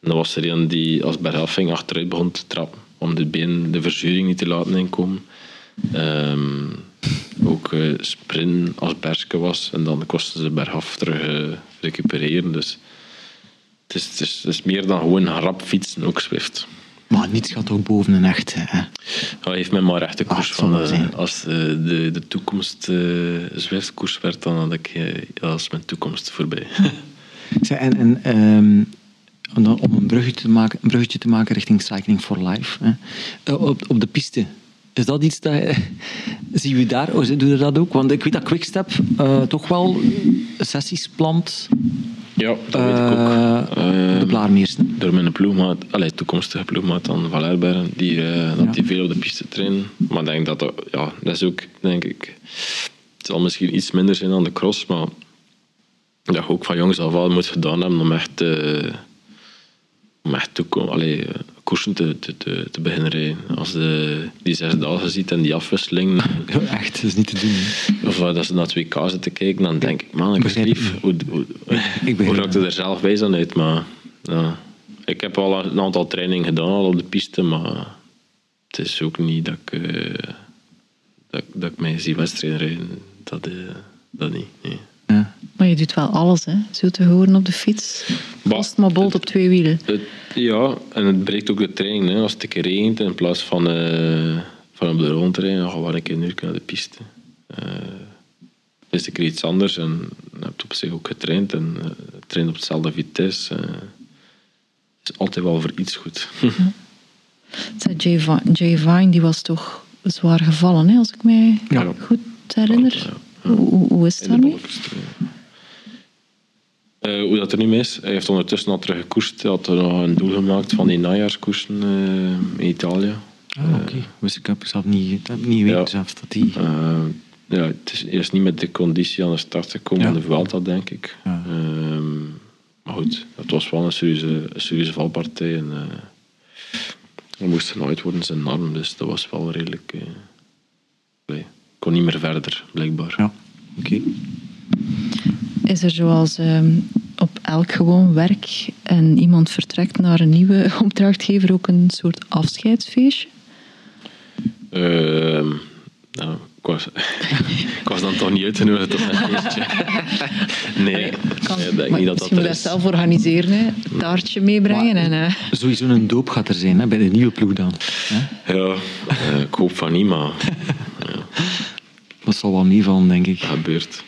En dan was er een die als bergafing achteruit begon te trappen. Om de been de verzuring niet te laten inkomen. Ehm, ook sprinten als berske was. En dan kosten ze bergaf terug eh, recupereren. Dus het is, het, is, het is meer dan gewoon rap fietsen, ook Zwift. Maar niets gaat ook boven een echt. Hè? Hij heeft mij maar echt de koers zal van. zijn. als eh, de, de toekomst uh, werd, dan had ik ja, als mijn toekomst voorbij. Zeg, En, en ehm, om een bruggetje te maken, een bruggetje te maken richting Cycling for Life. Hè. Op, op de piste. Is dat iets dat je, zie je daar, oh, doe je dat ook? Want ik weet dat Quickstep toch wel sessies plant ja, dat weet ik ook. eh, Ehm, de Blaarmeersen. door mijn ploegmaat, allee, toekomstige ploegmaat dan Valerberg, die, eh, dat Ja. die veel op de piste trainen. Maar ik denk dat dat, ja, dat is ook, denk ik, het zal misschien iets minder zijn dan de cross, maar dat je ook van jongs af aan moet gedaan hebben om echt, eh, om echt te, ko- allee, eh, koersen te, te, te, te beginnen rijden. Als je die zes dagen ziet en die afwisseling, Echt, dat is niet te doen. hè. of dat ze naar 2K zitten kijken, dan denk ik, man, ik lief, hoe, hoe, begrijp hoe je. raakt er zelf bij zijn uit? Maar ja, ik heb al een aantal trainingen gedaan al op de piste, maar het is ook niet dat ik, eh, dat, ik- dat ik mij zie wedstrijden rijden. Dat, eh, dat niet. Nee. Ja. Maar je doet wel alles, hè? Zo te horen op de fiets. Vast maar bolt op twee wielen. Het- ja, en het breekt ook de training. Hè. Als het een keer regent, in plaats van, eh, van op de rond te rijden, dan gaan we een keer een uur naar de piste. Eh is een keer iets anders en je hebt op zich ook getraind en eh traint op hetzelfde vitesse. Het is altijd wel voor iets goed. Zei Jay, Vi- Jay Vine die was toch zwaar gevallen, hè, als ik mij Ja. goed herinner. Ja, Hoe, is het In daarmee? eh. Eh, hoe dat er nu mee is, hij heeft ondertussen al terug gekoerst. Hij had er nog een doel gemaakt van die najaarskoersen eh, in Italië. Ah, oké. Dus ik heb zelf niet, heb niet weten Ja. zelf dat die... Eh, ja, het is eerst niet met de conditie aan de start gekomen Ja. van de Vuelta, denk ik. Ja. Ehm, maar goed, het was wel een serieuze, een serieuze valpartij. En, eh er moest genaaid worden zijn arm, dus dat was wel redelijk... eh kon niet meer verder, blijkbaar. Ja, oké. Is er zoals ehm, op elk gewoon werk en iemand vertrekt naar een nieuwe opdrachtgever ook een soort afscheidsfeestje? Ehm, nou, ik, was, ik was dan toch niet uitgenodigd op een feestje. nee, Kan, ik denk maar niet dat misschien dat moet dat zelf organiseren, hè. taartje meebrengen. Maar- en, eh, Sowieso een doop gaat er zijn hè, bij de nieuwe ploeg dan. Hè? Ja, eh, ik hoop van niet, maar Dat zal wel meevallen, denk ik. dat gebeurt.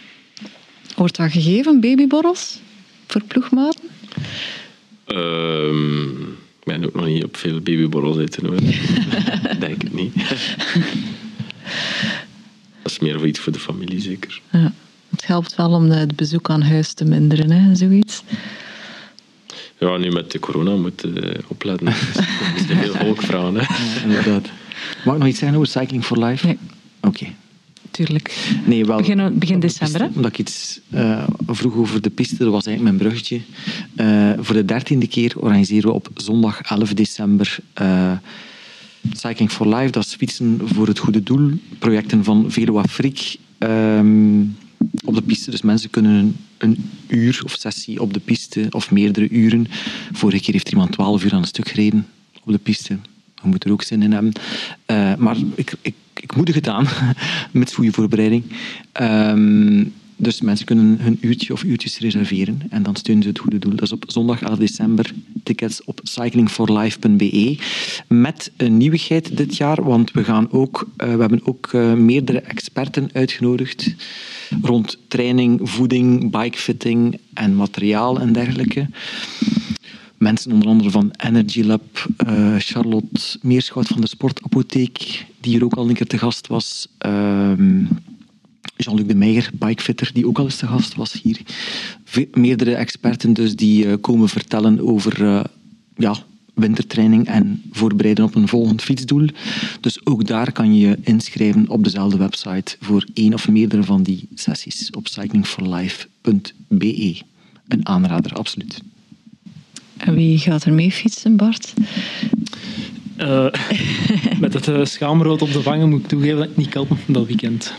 wordt dat gegeven, babyborrels? Voor ploegmaten? Ehm, ik ben ook nog niet op veel babyborrels uitgenodigd. Denk ik niet. Dat is meer voor iets voor de familie, zeker. Ja. Het helpt wel om de- het bezoek aan huis te minderen, hè, zoiets. Ja, nu met de corona moet je opletten. Er is veel volk vragen. Hè. Ja, inderdaad. Mag ik nog iets zeggen over Cycling for Life? Nee. Oké. Tuurlijk. Nee, wel. Begin- begin de december, piste, Omdat ik iets eh, vroeg over de piste, dat was eigenlijk mijn bruggetje. Eh, voor de dertiende keer organiseren we op zondag 11 december eh, Cycling for Life. Dat is fietsen voor het goede doel. Projecten van Velo Afrique ehm, op de piste. Dus mensen kunnen een, uur of sessie op de piste, of meerdere uren. Vorige keer heeft iemand 12 uur aan een stuk gereden op de piste. Je moet er ook zin in hebben. Eh, maar ik, ik, ik moedig het aan, met goede voorbereiding. Ehm, dus mensen kunnen hun uurtje of uurtjes reserveren en dan steunen ze het goede doel. Dat is op zondag 11 december. Tickets op cyclingforlife.be. Met een nieuwigheid dit jaar, want we, gaan ook, eh, we hebben ook eh, meerdere experten uitgenodigd rond training, voeding, bikefitting en materiaal en dergelijke. Mensen onder andere van Energy Lab, eh, Charlotte Meerschout van de Sportapotheek, die hier ook al een keer te gast was. Ehm, Jean-Luc de Meijer, bikefitter, die ook al eens te gast was hier. Meerdere experten dus die eh, komen vertellen over eh, ja, wintertraining en voorbereiden op een volgend fietsdoel. Dus ook daar kan je je inschrijven op dezelfde website voor één of meerdere van die sessies op cyclingforlife.be. Een aanrader, absoluut. En wie gaat er mee fietsen, Bart? Eh, met het eh, schaamrood op de vangen moet ik toegeven dat ik niet kan dat weekend.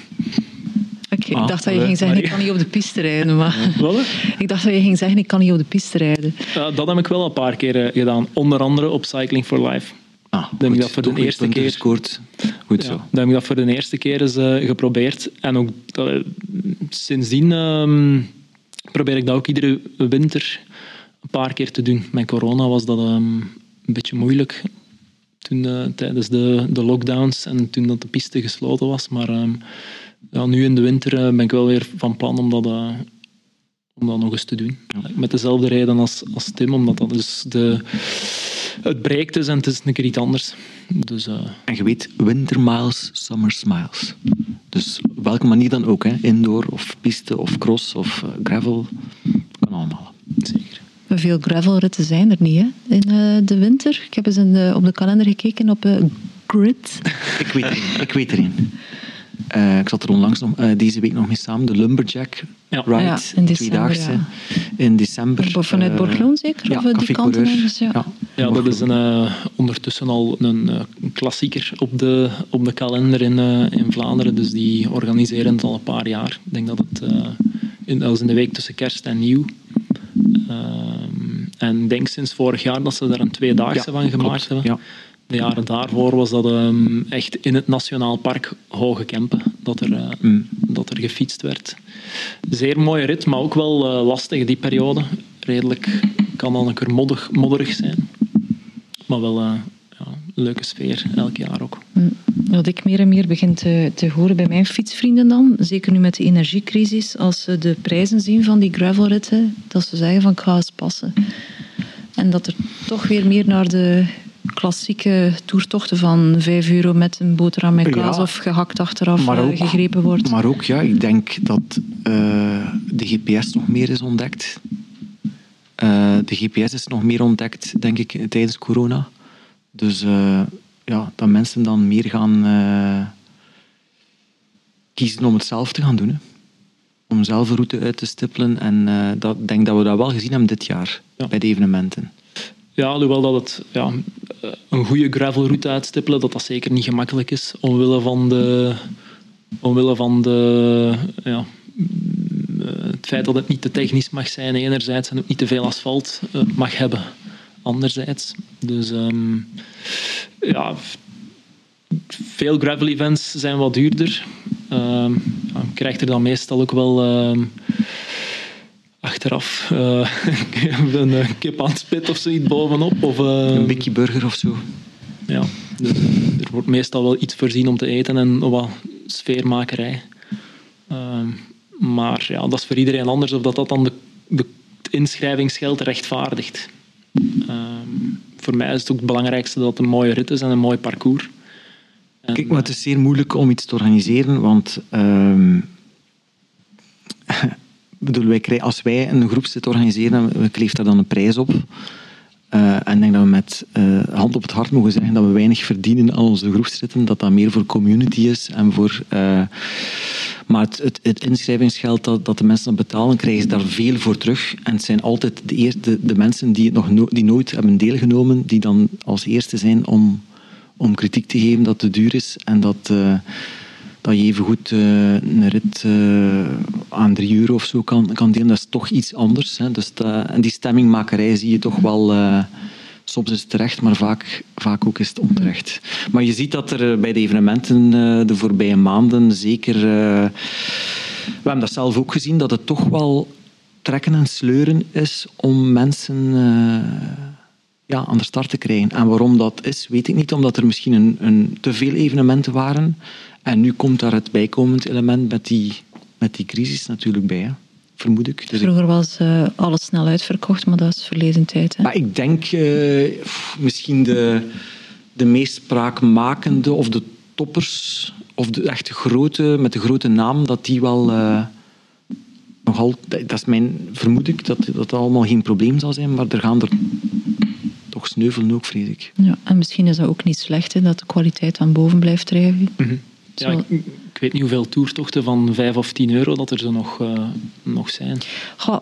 Oké, Ah, ik dacht dat je ging zeggen, ik kan niet op de piste rijden. Maar Wat? ik dacht dat je ging zeggen, ik kan niet op de piste rijden. Ja, dat heb ik wel een paar keer eh, gedaan. Onder andere op Cycling for Life. Ah, heb ik goed, dat voor de eerste keer. gescoord. Goed Ja, zo. dat heb ik dat voor de eerste keer eens geprobeerd. En ook sindsdien ehm, probeer ik dat ook iedere winter een paar keer te doen. Met corona was dat ehm, een beetje moeilijk. Toen, eh, tijdens de, de lockdowns en toen dat de piste gesloten was. Maar ehm, ja, nu in de winter eh, ben ik wel weer van plan om dat, eh, om dat nog eens te doen. Met dezelfde reden als, als Tim, omdat dat dus de, het breekt is en het is een keer iets anders. Dus, En je weet, winter miles, summer smiles. Dus op welke manier dan ook, hè? indoor of piste of cross of gravel, kan allemaal. zeker. Veel gravelritten zijn er niet hè? in eh, de winter. Ik heb eens in de- op de kalender gekeken op eh, Grid. Ik weet er. Ik weet er. Eh, ik zat er onlangs nog, eh, deze week nog mee samen. De Lumberjack Ja. Ride, Ja, in december, ja. in december. Vanuit Bordeaux zeker? Ja, of die kant ja. Ja, Ja, dat is een, eh, ondertussen al een eh, klassieker op de, op de kalender in, eh, in Vlaanderen. Dus die organiseren het al een paar jaar. Ik denk dat het eh, in, dat is in de week tussen kerst en nieuw. Ehm, en ik denk sinds vorig jaar dat ze daar een tweedaagse Ja, van gemaakt klopt. hebben. Ja. De jaren daarvoor was dat ehm, echt in het Nationaal Park Hoge Kempen dat er, eh, Mm. dat er gefietst werd. Zeer mooie rit, maar ook wel eh, lastig die periode. Redelijk kan dan een keer moddig, modderig zijn. Maar wel eh, leuke sfeer, elk jaar ook. Wat ik meer en meer begin te, te horen bij mijn fietsvrienden dan, zeker nu met de energiecrisis, als ze de prijzen zien van die gravelritten, dat ze zeggen van ik ga eens passen. En dat er toch weer meer naar de klassieke toertochten van 5 euro met een boterham met kaas Ja. of gehakt achteraf Maar eh, ook- gegrepen wordt. Maar ook, ja, ik denk dat eh, de GPS nog meer is ontdekt. Eh, de GPS is nog meer ontdekt, denk ik, tijdens corona. Dus eh, ja, dat mensen dan meer gaan eh, kiezen om het zelf te gaan doen. Hè. Om zelf een route uit te stippelen. En eh, dat, ik denk dat we dat wel gezien hebben dit jaar, Ja. bij de evenementen. Ja, alhoewel dat het ja, een goede gravelroute uitstippelen, dat dat zeker niet gemakkelijk is, omwille van de, omwille van de ja, mm, het feit dat het niet te technisch mag zijn enerzijds en ook niet te veel asfalt mag hebben anderzijds. Dus ehm, ja, veel gravel events zijn wat duurder. Ja, je krijgt er dan meestal ook wel ehm, achteraf eh, een kip aan het spit of zoiets bovenop. Of, Een Bikkie Burger of zo. ja, dus, er wordt meestal wel iets voorzien om te eten en wat sfeermakerij. Maar ja, dat is voor iedereen anders of dat, dat dan de, inschrijvingsgeld rechtvaardigt. Ehm, voor mij is het ook het belangrijkste dat het een mooie rit is en een mooi parcours. En, Kijk, maar het is zeer moeilijk om iets te organiseren, want ehm, bedoel, wij krijgen, als wij een groepszit organiseren, we kleven daar dan een prijs op. Eh, en ik denk dat we met eh, hand op het hart mogen zeggen dat we weinig verdienen aan onze groepsritten, dat dat meer voor community is en voor... eh, maar het, het, inschrijvingsgeld dat, dat de mensen betalen, krijgen ze daar veel voor terug. En het zijn altijd de, eer- de, mensen die, het nog no- die nooit hebben deelgenomen, die dan als eerste zijn om, om kritiek te geven dat het te duur is en dat, dat je evengoed eh een rit eh, aan drie euro of zo kan, kan delen. Dat is toch iets anders. Hè. Dus dat- en die stemmingmakerij zie je toch wel... eh, Soms is het terecht, maar vaak, vaak ook is het onterecht. Maar je ziet dat er bij de evenementen de voorbije maanden zeker... we hebben dat zelf ook gezien, dat het toch wel trekken en sleuren is om mensen ja, aan de start te krijgen. En waarom dat is, weet ik niet. Omdat er misschien een, een, te veel evenementen waren. En nu komt daar het bijkomend element met die, met die crisis natuurlijk bij. Hè. Vermoed ik. Dus Vroeger was eh, alles snel uitverkocht, maar dat is verleden tijd. Hè? maar ik denk eh, pff, misschien de, de meest spraakmakende of de toppers of de echt grote, met de grote naam, dat die wel eh, nogal, dat is mijn vermoed ik, dat dat allemaal geen probleem zal zijn, maar er gaan er toch sneuvelen ook, vrees ik. Ja, en misschien is dat ook niet slecht, hè, dat de kwaliteit aan boven blijft drijven. Ja, Zo. ik, ik weet niet hoeveel toertochten van 5 of 10 euro dat er zo nog, eh, nog zijn. Goh,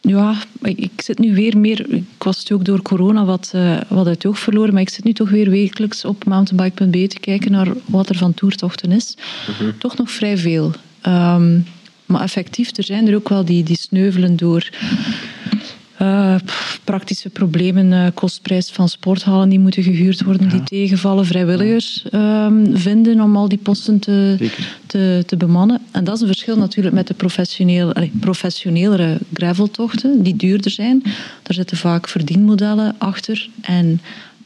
ja, ik, ik zit nu weer meer... Ik was het ook door corona wat, eh, wat uit het oog verloren, maar ik zit nu toch weer wekelijks op mountainbike.be te kijken naar wat er van toertochten is. Toch nog vrij veel. Ehm, maar effectief, er zijn er ook wel die, die sneuvelen door... pff, praktische problemen, eh, kostprijs van sporthallen die moeten gehuurd worden, die tegenvallen, vrijwilligers ehm, vinden om al die posten te, te, te bemannen. En dat is een verschil natuurlijk met de professioneel, allee, professionelere graveltochten, die duurder zijn. Daar zitten vaak verdienmodellen achter en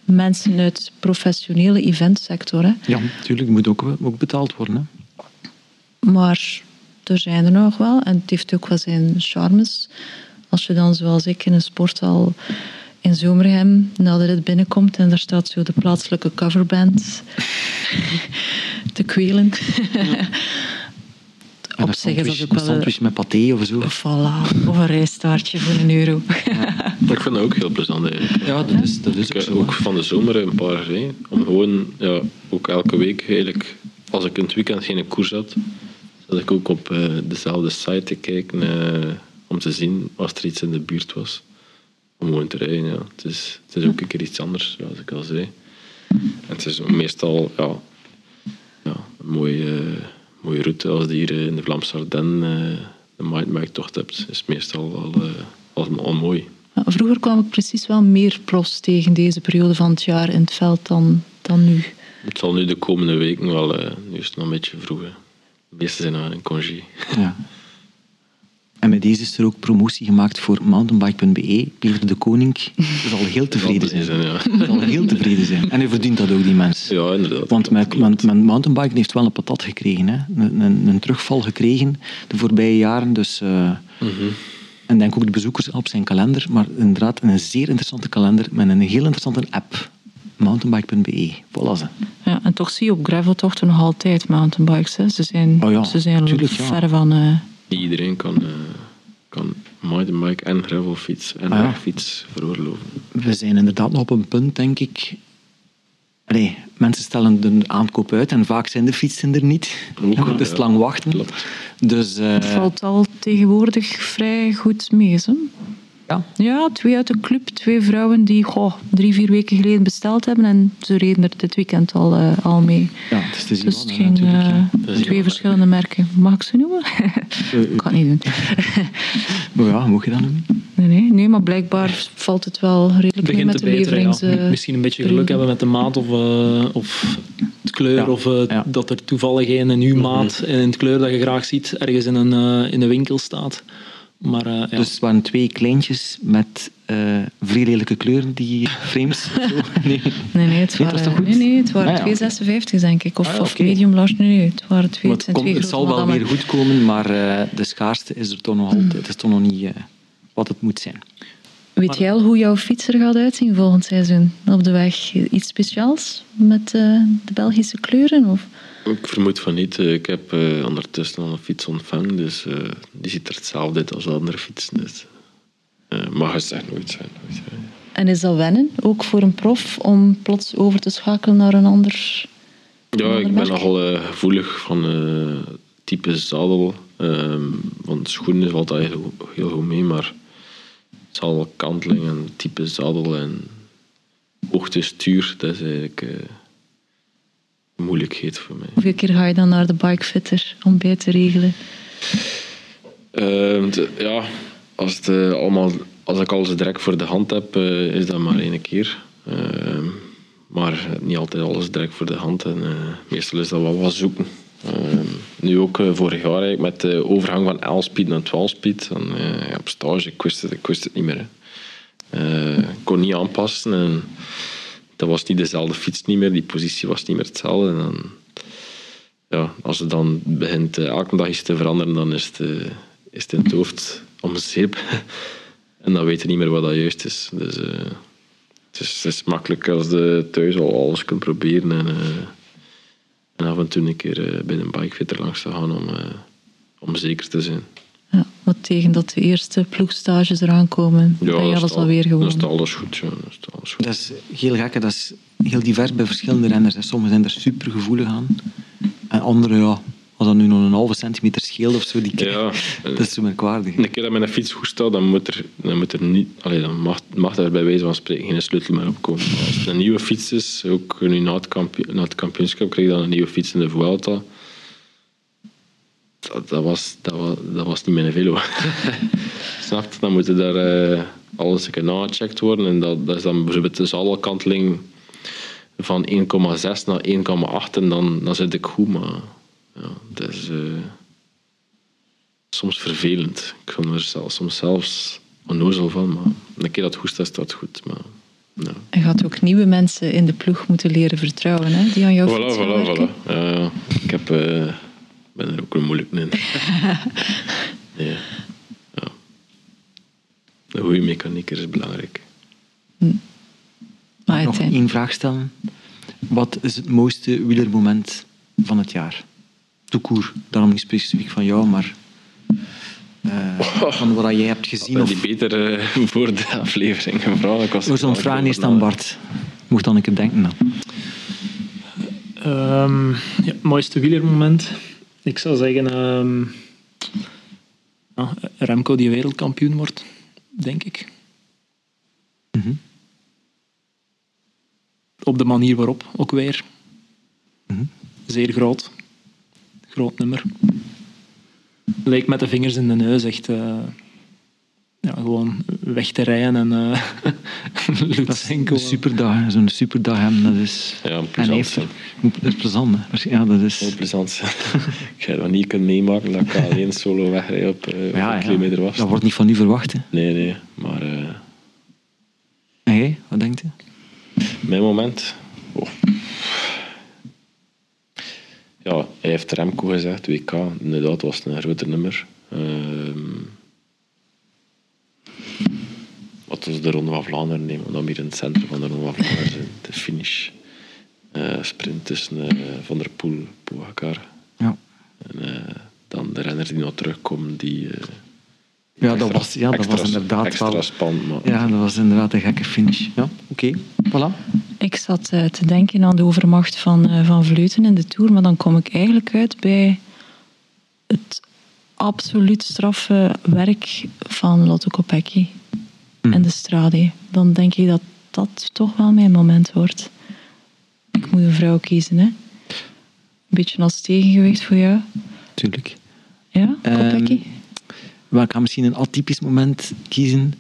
mensen uit de professionele eventsector. Hè. Ja, natuurlijk, moet ook, ook betaald worden. Hè. Maar er zijn er nog wel en het heeft ook wel zijn charmes. Als je dan, zoals ik, in een sporthal in Zomerhem na de rit binnenkomt en daar staat zo de plaatselijke coverband te kwelen. En Op een zich is dat ook een wel een, sandwich met paté of zo. voilà, of een rijstaartje voor een euro. Ik vind dat ook heel plezant eigenlijk. Ja, dat is, dat is Ik ook heb zo. ook van de zomer een paar hè, om gewoon ja, ook elke week eigenlijk als ik in het weekend geen koers had dat ik ook op eh, dezelfde site te kijken eh, om te zien als er iets in de buurt was. Om gewoon te rijden, ja. Het is, het is ook een keer iets anders, zoals ik al zei. En het is meestal ja, ja, een mooie, mooie route als je hier in de Vlaamse Ardennen uh, de mountainbike-tocht hebt. is meestal al, eh, al, al mooi. Ja, Vroeger kwam ik precies wel meer profs tegen deze periode van het jaar in het veld dan, dan nu. Het zal nu de komende weken wel, eh, nu is het nog een beetje vroeg. hè. De meeste zijn nog in congé. Ja. En met deze is er ook promotie gemaakt voor mountainbike.be. Peter de Koning zal heel tevreden zijn. zijn, ja. zal heel tevreden zijn. En hij verdient dat ook, die mens. Ja, inderdaad. Want met, met mountainbiken heeft wel een patat gekregen. Hè? Een, een, een terugval gekregen de voorbije jaren. Dus, eh, En denk ook de bezoekers op zijn kalender. Maar inderdaad een zeer interessante kalender met een heel interessante app. Mountainbike.be. Voilà ze. Ja, en toch zie je op graveltochten nog altijd mountainbikes. Hè. Ze zijn, Oh ja, ze zijn tuurlijk, ja. ver van... eh, Niet iedereen kan, eh, kan mountainbike en gravelfiets en Ah, ja. wegfiets veroorloven. We zijn inderdaad nog op een punt, denk ik. Allee, mensen stellen de aankoop uit en vaak zijn de fietsen er niet. Ook, Het is ja. lang wachten. Klopt. Dus eh, Het valt al tegenwoordig vrij goed mee. Hè? Ja, Ja, twee uit de club, twee vrouwen die goh, drie, vier weken geleden besteld hebben en ze reden er dit weekend al, eh, al mee. ja, het is te zien. Dus het ging eh, ja. Twee verschillende merken. Mag ik ze noemen? ik kan het niet doen. Maar ja, mocht je dat doen? Nee, nee, nee, maar blijkbaar valt het wel redelijk mee begint met te de beteren. leverings... ja. eh, Misschien een beetje geluk hebben met de maat of, eh, of het kleur. Ja, Of eh, ja. dat er toevallig een in uw maat en in het kleur dat je graag ziet ergens in een, eh, in een winkel staat. Maar eh, ja. Dus het waren twee kleintjes met eh vrij lelijke kleuren, die frames. Zo. Nee. Nee, nee, het waren, toch goed? nee, nee, het waren Ah, ja, twee oké. 56, denk ik. Of, Ah, ja, of oké. medium large. Nee, nee, het waren twee, Maar het komt, twee het zal wel weer goed komen, maar eh, de schaarste is er toch nog altijd. Het is toch nog niet eh, wat het moet zijn. Weet jij al hoe jouw fiets er gaat uitzien volgend seizoen op de weg? Iets speciaals met eh, de Belgische kleuren? Of? Ik vermoed van niet. Eh, Ik heb eh, ondertussen al een fiets ontvangen, dus eh, die ziet er hetzelfde uit als de andere fietsen. Dus, eh, mag het echt nooit zijn. Nooit zijn. En is dat wennen, ook voor een prof, om plots over te schakelen naar een ander... Ja, ander ik ben nogal gevoelig van type zadel. Ehm want schoenen valt dat heel, heel goed mee, maar zadel, kanteling en type zadel en hoogte stuur, dat is eigenlijk moeilijkheid voor mij. Hoeveel keer ga je dan naar de bikefitter om bij te regelen? Ehm, de- ja, als, het, eh, allemaal, als ik alles direct voor de hand heb, eh, is dat maar één keer. Ehm, maar niet altijd alles direct voor de hand. En, eh, meestal is dat wel wat zoeken. Ehm, nu ook vorig jaar eigenlijk, met de overgang van 11-speed naar 12-speed. Dan, eh, ja, op stage, ik wist het, ik wist het niet meer. ik kon niet aanpassen. En dat was niet dezelfde fiets niet meer. Die positie was niet meer hetzelfde. En dan, ja, als het dan begint eh, elke dag iets te veranderen, dan is het, eh, is het in het hoofd om zeep. en dan weet je niet meer wat dat juist is. Dus eh, het, is het is makkelijk als je thuis al alles kunt proberen. En, en af en toe een keer bij een bikefitter langs te gaan om, om zeker te zijn. Ja, wat tegen dat de eerste ploegstages eraan komen, ben je dan is alles het al- alweer is gewoon. het alles goed. Ja, dan is alles goed. Dat is heel gek, hè. dat is heel divers bij verschillende renners. Sommigen zijn er super gevoelig aan. En anderen, ja, als dat nu nog een halve centimeter scheelt of zo, die Ja, dat is zo merkwaardig. Een keer dat mijn fiets goed staat, dan moet er, dan moet er niet... Allee, dan mag, mag er bij wijze van spreken geen sleutel meer op komen. Maar Als het een nieuwe fiets is, ook nu na het, kampio- na het kampioenschap kreeg ik dan een nieuwe fiets in de Vuelta. Dat, dat, was, dat, was, dat was niet mijn velo. Snap je? Dan moet er daar eh, alles een keer nagecheckt worden. En dat, dat is dan bijvoorbeeld de zadelkanteling van 1,6 naar 1,8 en dan, dan zit ik goed. Maar ja, dat is... eh, soms vervelend. Ik vond er zelfs, soms zelfs onnozel van, maar een keer dat goed staat, staat het goed. Maar, ja. Je gaat ook nieuwe mensen in de ploeg moeten leren vertrouwen, hè, die aan jouw Voilà, voilà, werken. voilà. Ja, ja. ik heb, eh, ben er ook een moeilijk in. ja. ja. Een goede mechanieker is belangrijk. Maar Nog één vraag stellen. Wat is het mooiste wielermoment van het jaar? Toekoer, daarom niet specifiek van jou, maar eh, van wat jij hebt gezien. Of die beter eh, voor de aflevering gevraagd? Ik was voor zo'n vraag over aan Bart. Mocht dan een keer denken dan. Ehm, ja, mooiste wielermoment. Ik zou zeggen... ehm, ja, Remco die wereldkampioen wordt, denk ik. Mhm. Op de manier waarop, ook weer. Mhm. Zeer groot. Groot nummer. Leek met de vingers in de neus echt... eh, ja, gewoon weg te rijden en eh Lutsenko. Een superdag, zo'n superdag hebben, dat is... Ja, plezant heeft, dat is plezant, hè. Ja, dat is... Heel plezant ik ga dat niet kunnen meemaken dat ik alleen solo wegrijd op eh Ja, een ja, kilometer was. dat wordt niet van u verwacht, hè. Nee, nee. Maar eh, En jij, wat denkt u? mijn moment... Oh. Ja, hij heeft Remco gezegd, WK. Inderdaad, was het een groter nummer. Ehm was de Ronde van Vlaanderen nemen? We dan hier in het centrum van de Ronde van Vlaanderen zijn. De finish. Eh, sprint tussen eh, Van der Poel, Pogacar. Ja. En eh, dan de renners die nog terugkomen, die... eh, Ja, dat was, ja, dat extra- was inderdaad extra wel... spannend. Maar Ja, dat was inderdaad een gekke finish. Ja, oké. Voilà. Ik zat eh, te denken aan de overmacht van, eh, van Vleuten in de Tour, maar dan kom ik eigenlijk uit bij het absoluut straffe werk van Lotto Kopecky en de Strade. Dan denk ik dat dat toch wel mijn moment wordt. Ik moet een vrouw kiezen, hè. Een beetje als tegengewicht voor jou. Tuurlijk. Ja, Ehm, Kopecky? Maar ik ga misschien een atypisch moment kiezen.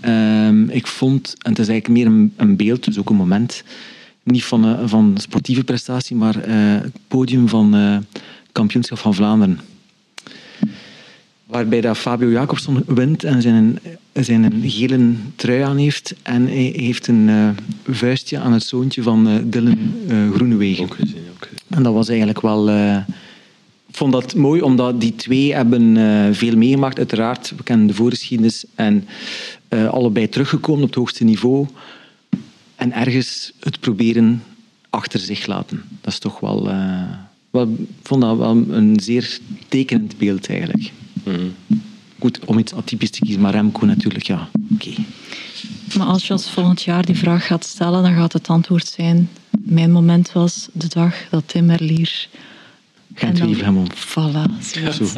Ehm, ik vond, en het is eigenlijk meer een, een beeld, dus ook een moment, niet van, eh, van sportieve prestatie, maar eh, het podium van eh kampioenschap van Vlaanderen. Waarbij dat Fabio Jacobson wint en zijn, zijn een gele trui aan heeft. En hij heeft een eh, vuistje aan het zoontje van eh, Dylan eh, Groenewegen. ook gezien, ook gezien. En dat was eigenlijk wel. ik vond dat mooi, omdat die twee hebben veel meegemaakt. Uiteraard, we kennen de voorgeschiedenis. En allebei teruggekomen op het hoogste niveau. En ergens het proberen achter zich laten. Dat is toch wel. wel ik vond dat wel een zeer tekenend beeld eigenlijk. Goed, om iets atypisch te kiezen, maar Remco natuurlijk, ja. Oké. Maar als je ons volgend jaar die vraag gaat stellen, dan gaat het antwoord zijn... Mijn moment was de dag dat Tim Merlier... Gent en dan- Wevelgem. Voilà. Zo.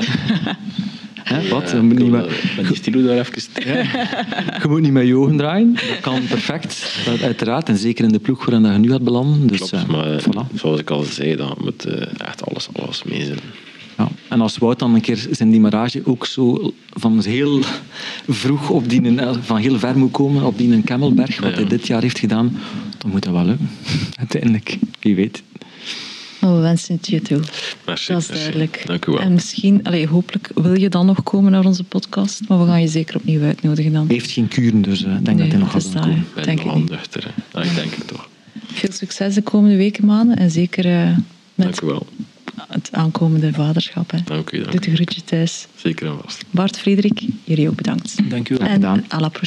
Hè, wat? Ja, Je moet niet met die stilo daar even... Je moet niet met je ogen draaien. Dat kan perfect. Dat, uiteraard. En zeker in de ploeg waarin dat je nu gaat belanden. Dus, Klopt, eh, maar voilà. zoals ik al zei, dan moet eh, echt alles, alles mee zijn. En als Wout dan een keer zijn demarrage ook zo van heel vroeg op die, eh, van heel ver moet komen op die Kemmelberg, wat hij dit jaar heeft gedaan, dan moet dat wel lukken. Uiteindelijk. Wie weet. Maar we wensen het je toe. Merci, Dat is merci. duidelijk. Dank u wel. En misschien, allee, hopelijk wil je dan nog komen naar onze podcast, maar we gaan je zeker opnieuw uitnodigen dan. Hij heeft geen kuren, dus eh, ik denk Nee, dat hij nog gaat is komen. waar. Ik ben Denk ik nuchter. denk het toch. Veel succes de komende weken, maanden en zeker eh, Dank met u wel. Het aankomende vaderschap. Hè. Dank u, dank Doe u. de groetje thuis. Zeker en vast. Bart, Frederik, jullie ook bedankt. Dank u wel. En gedaan. à la prochaine.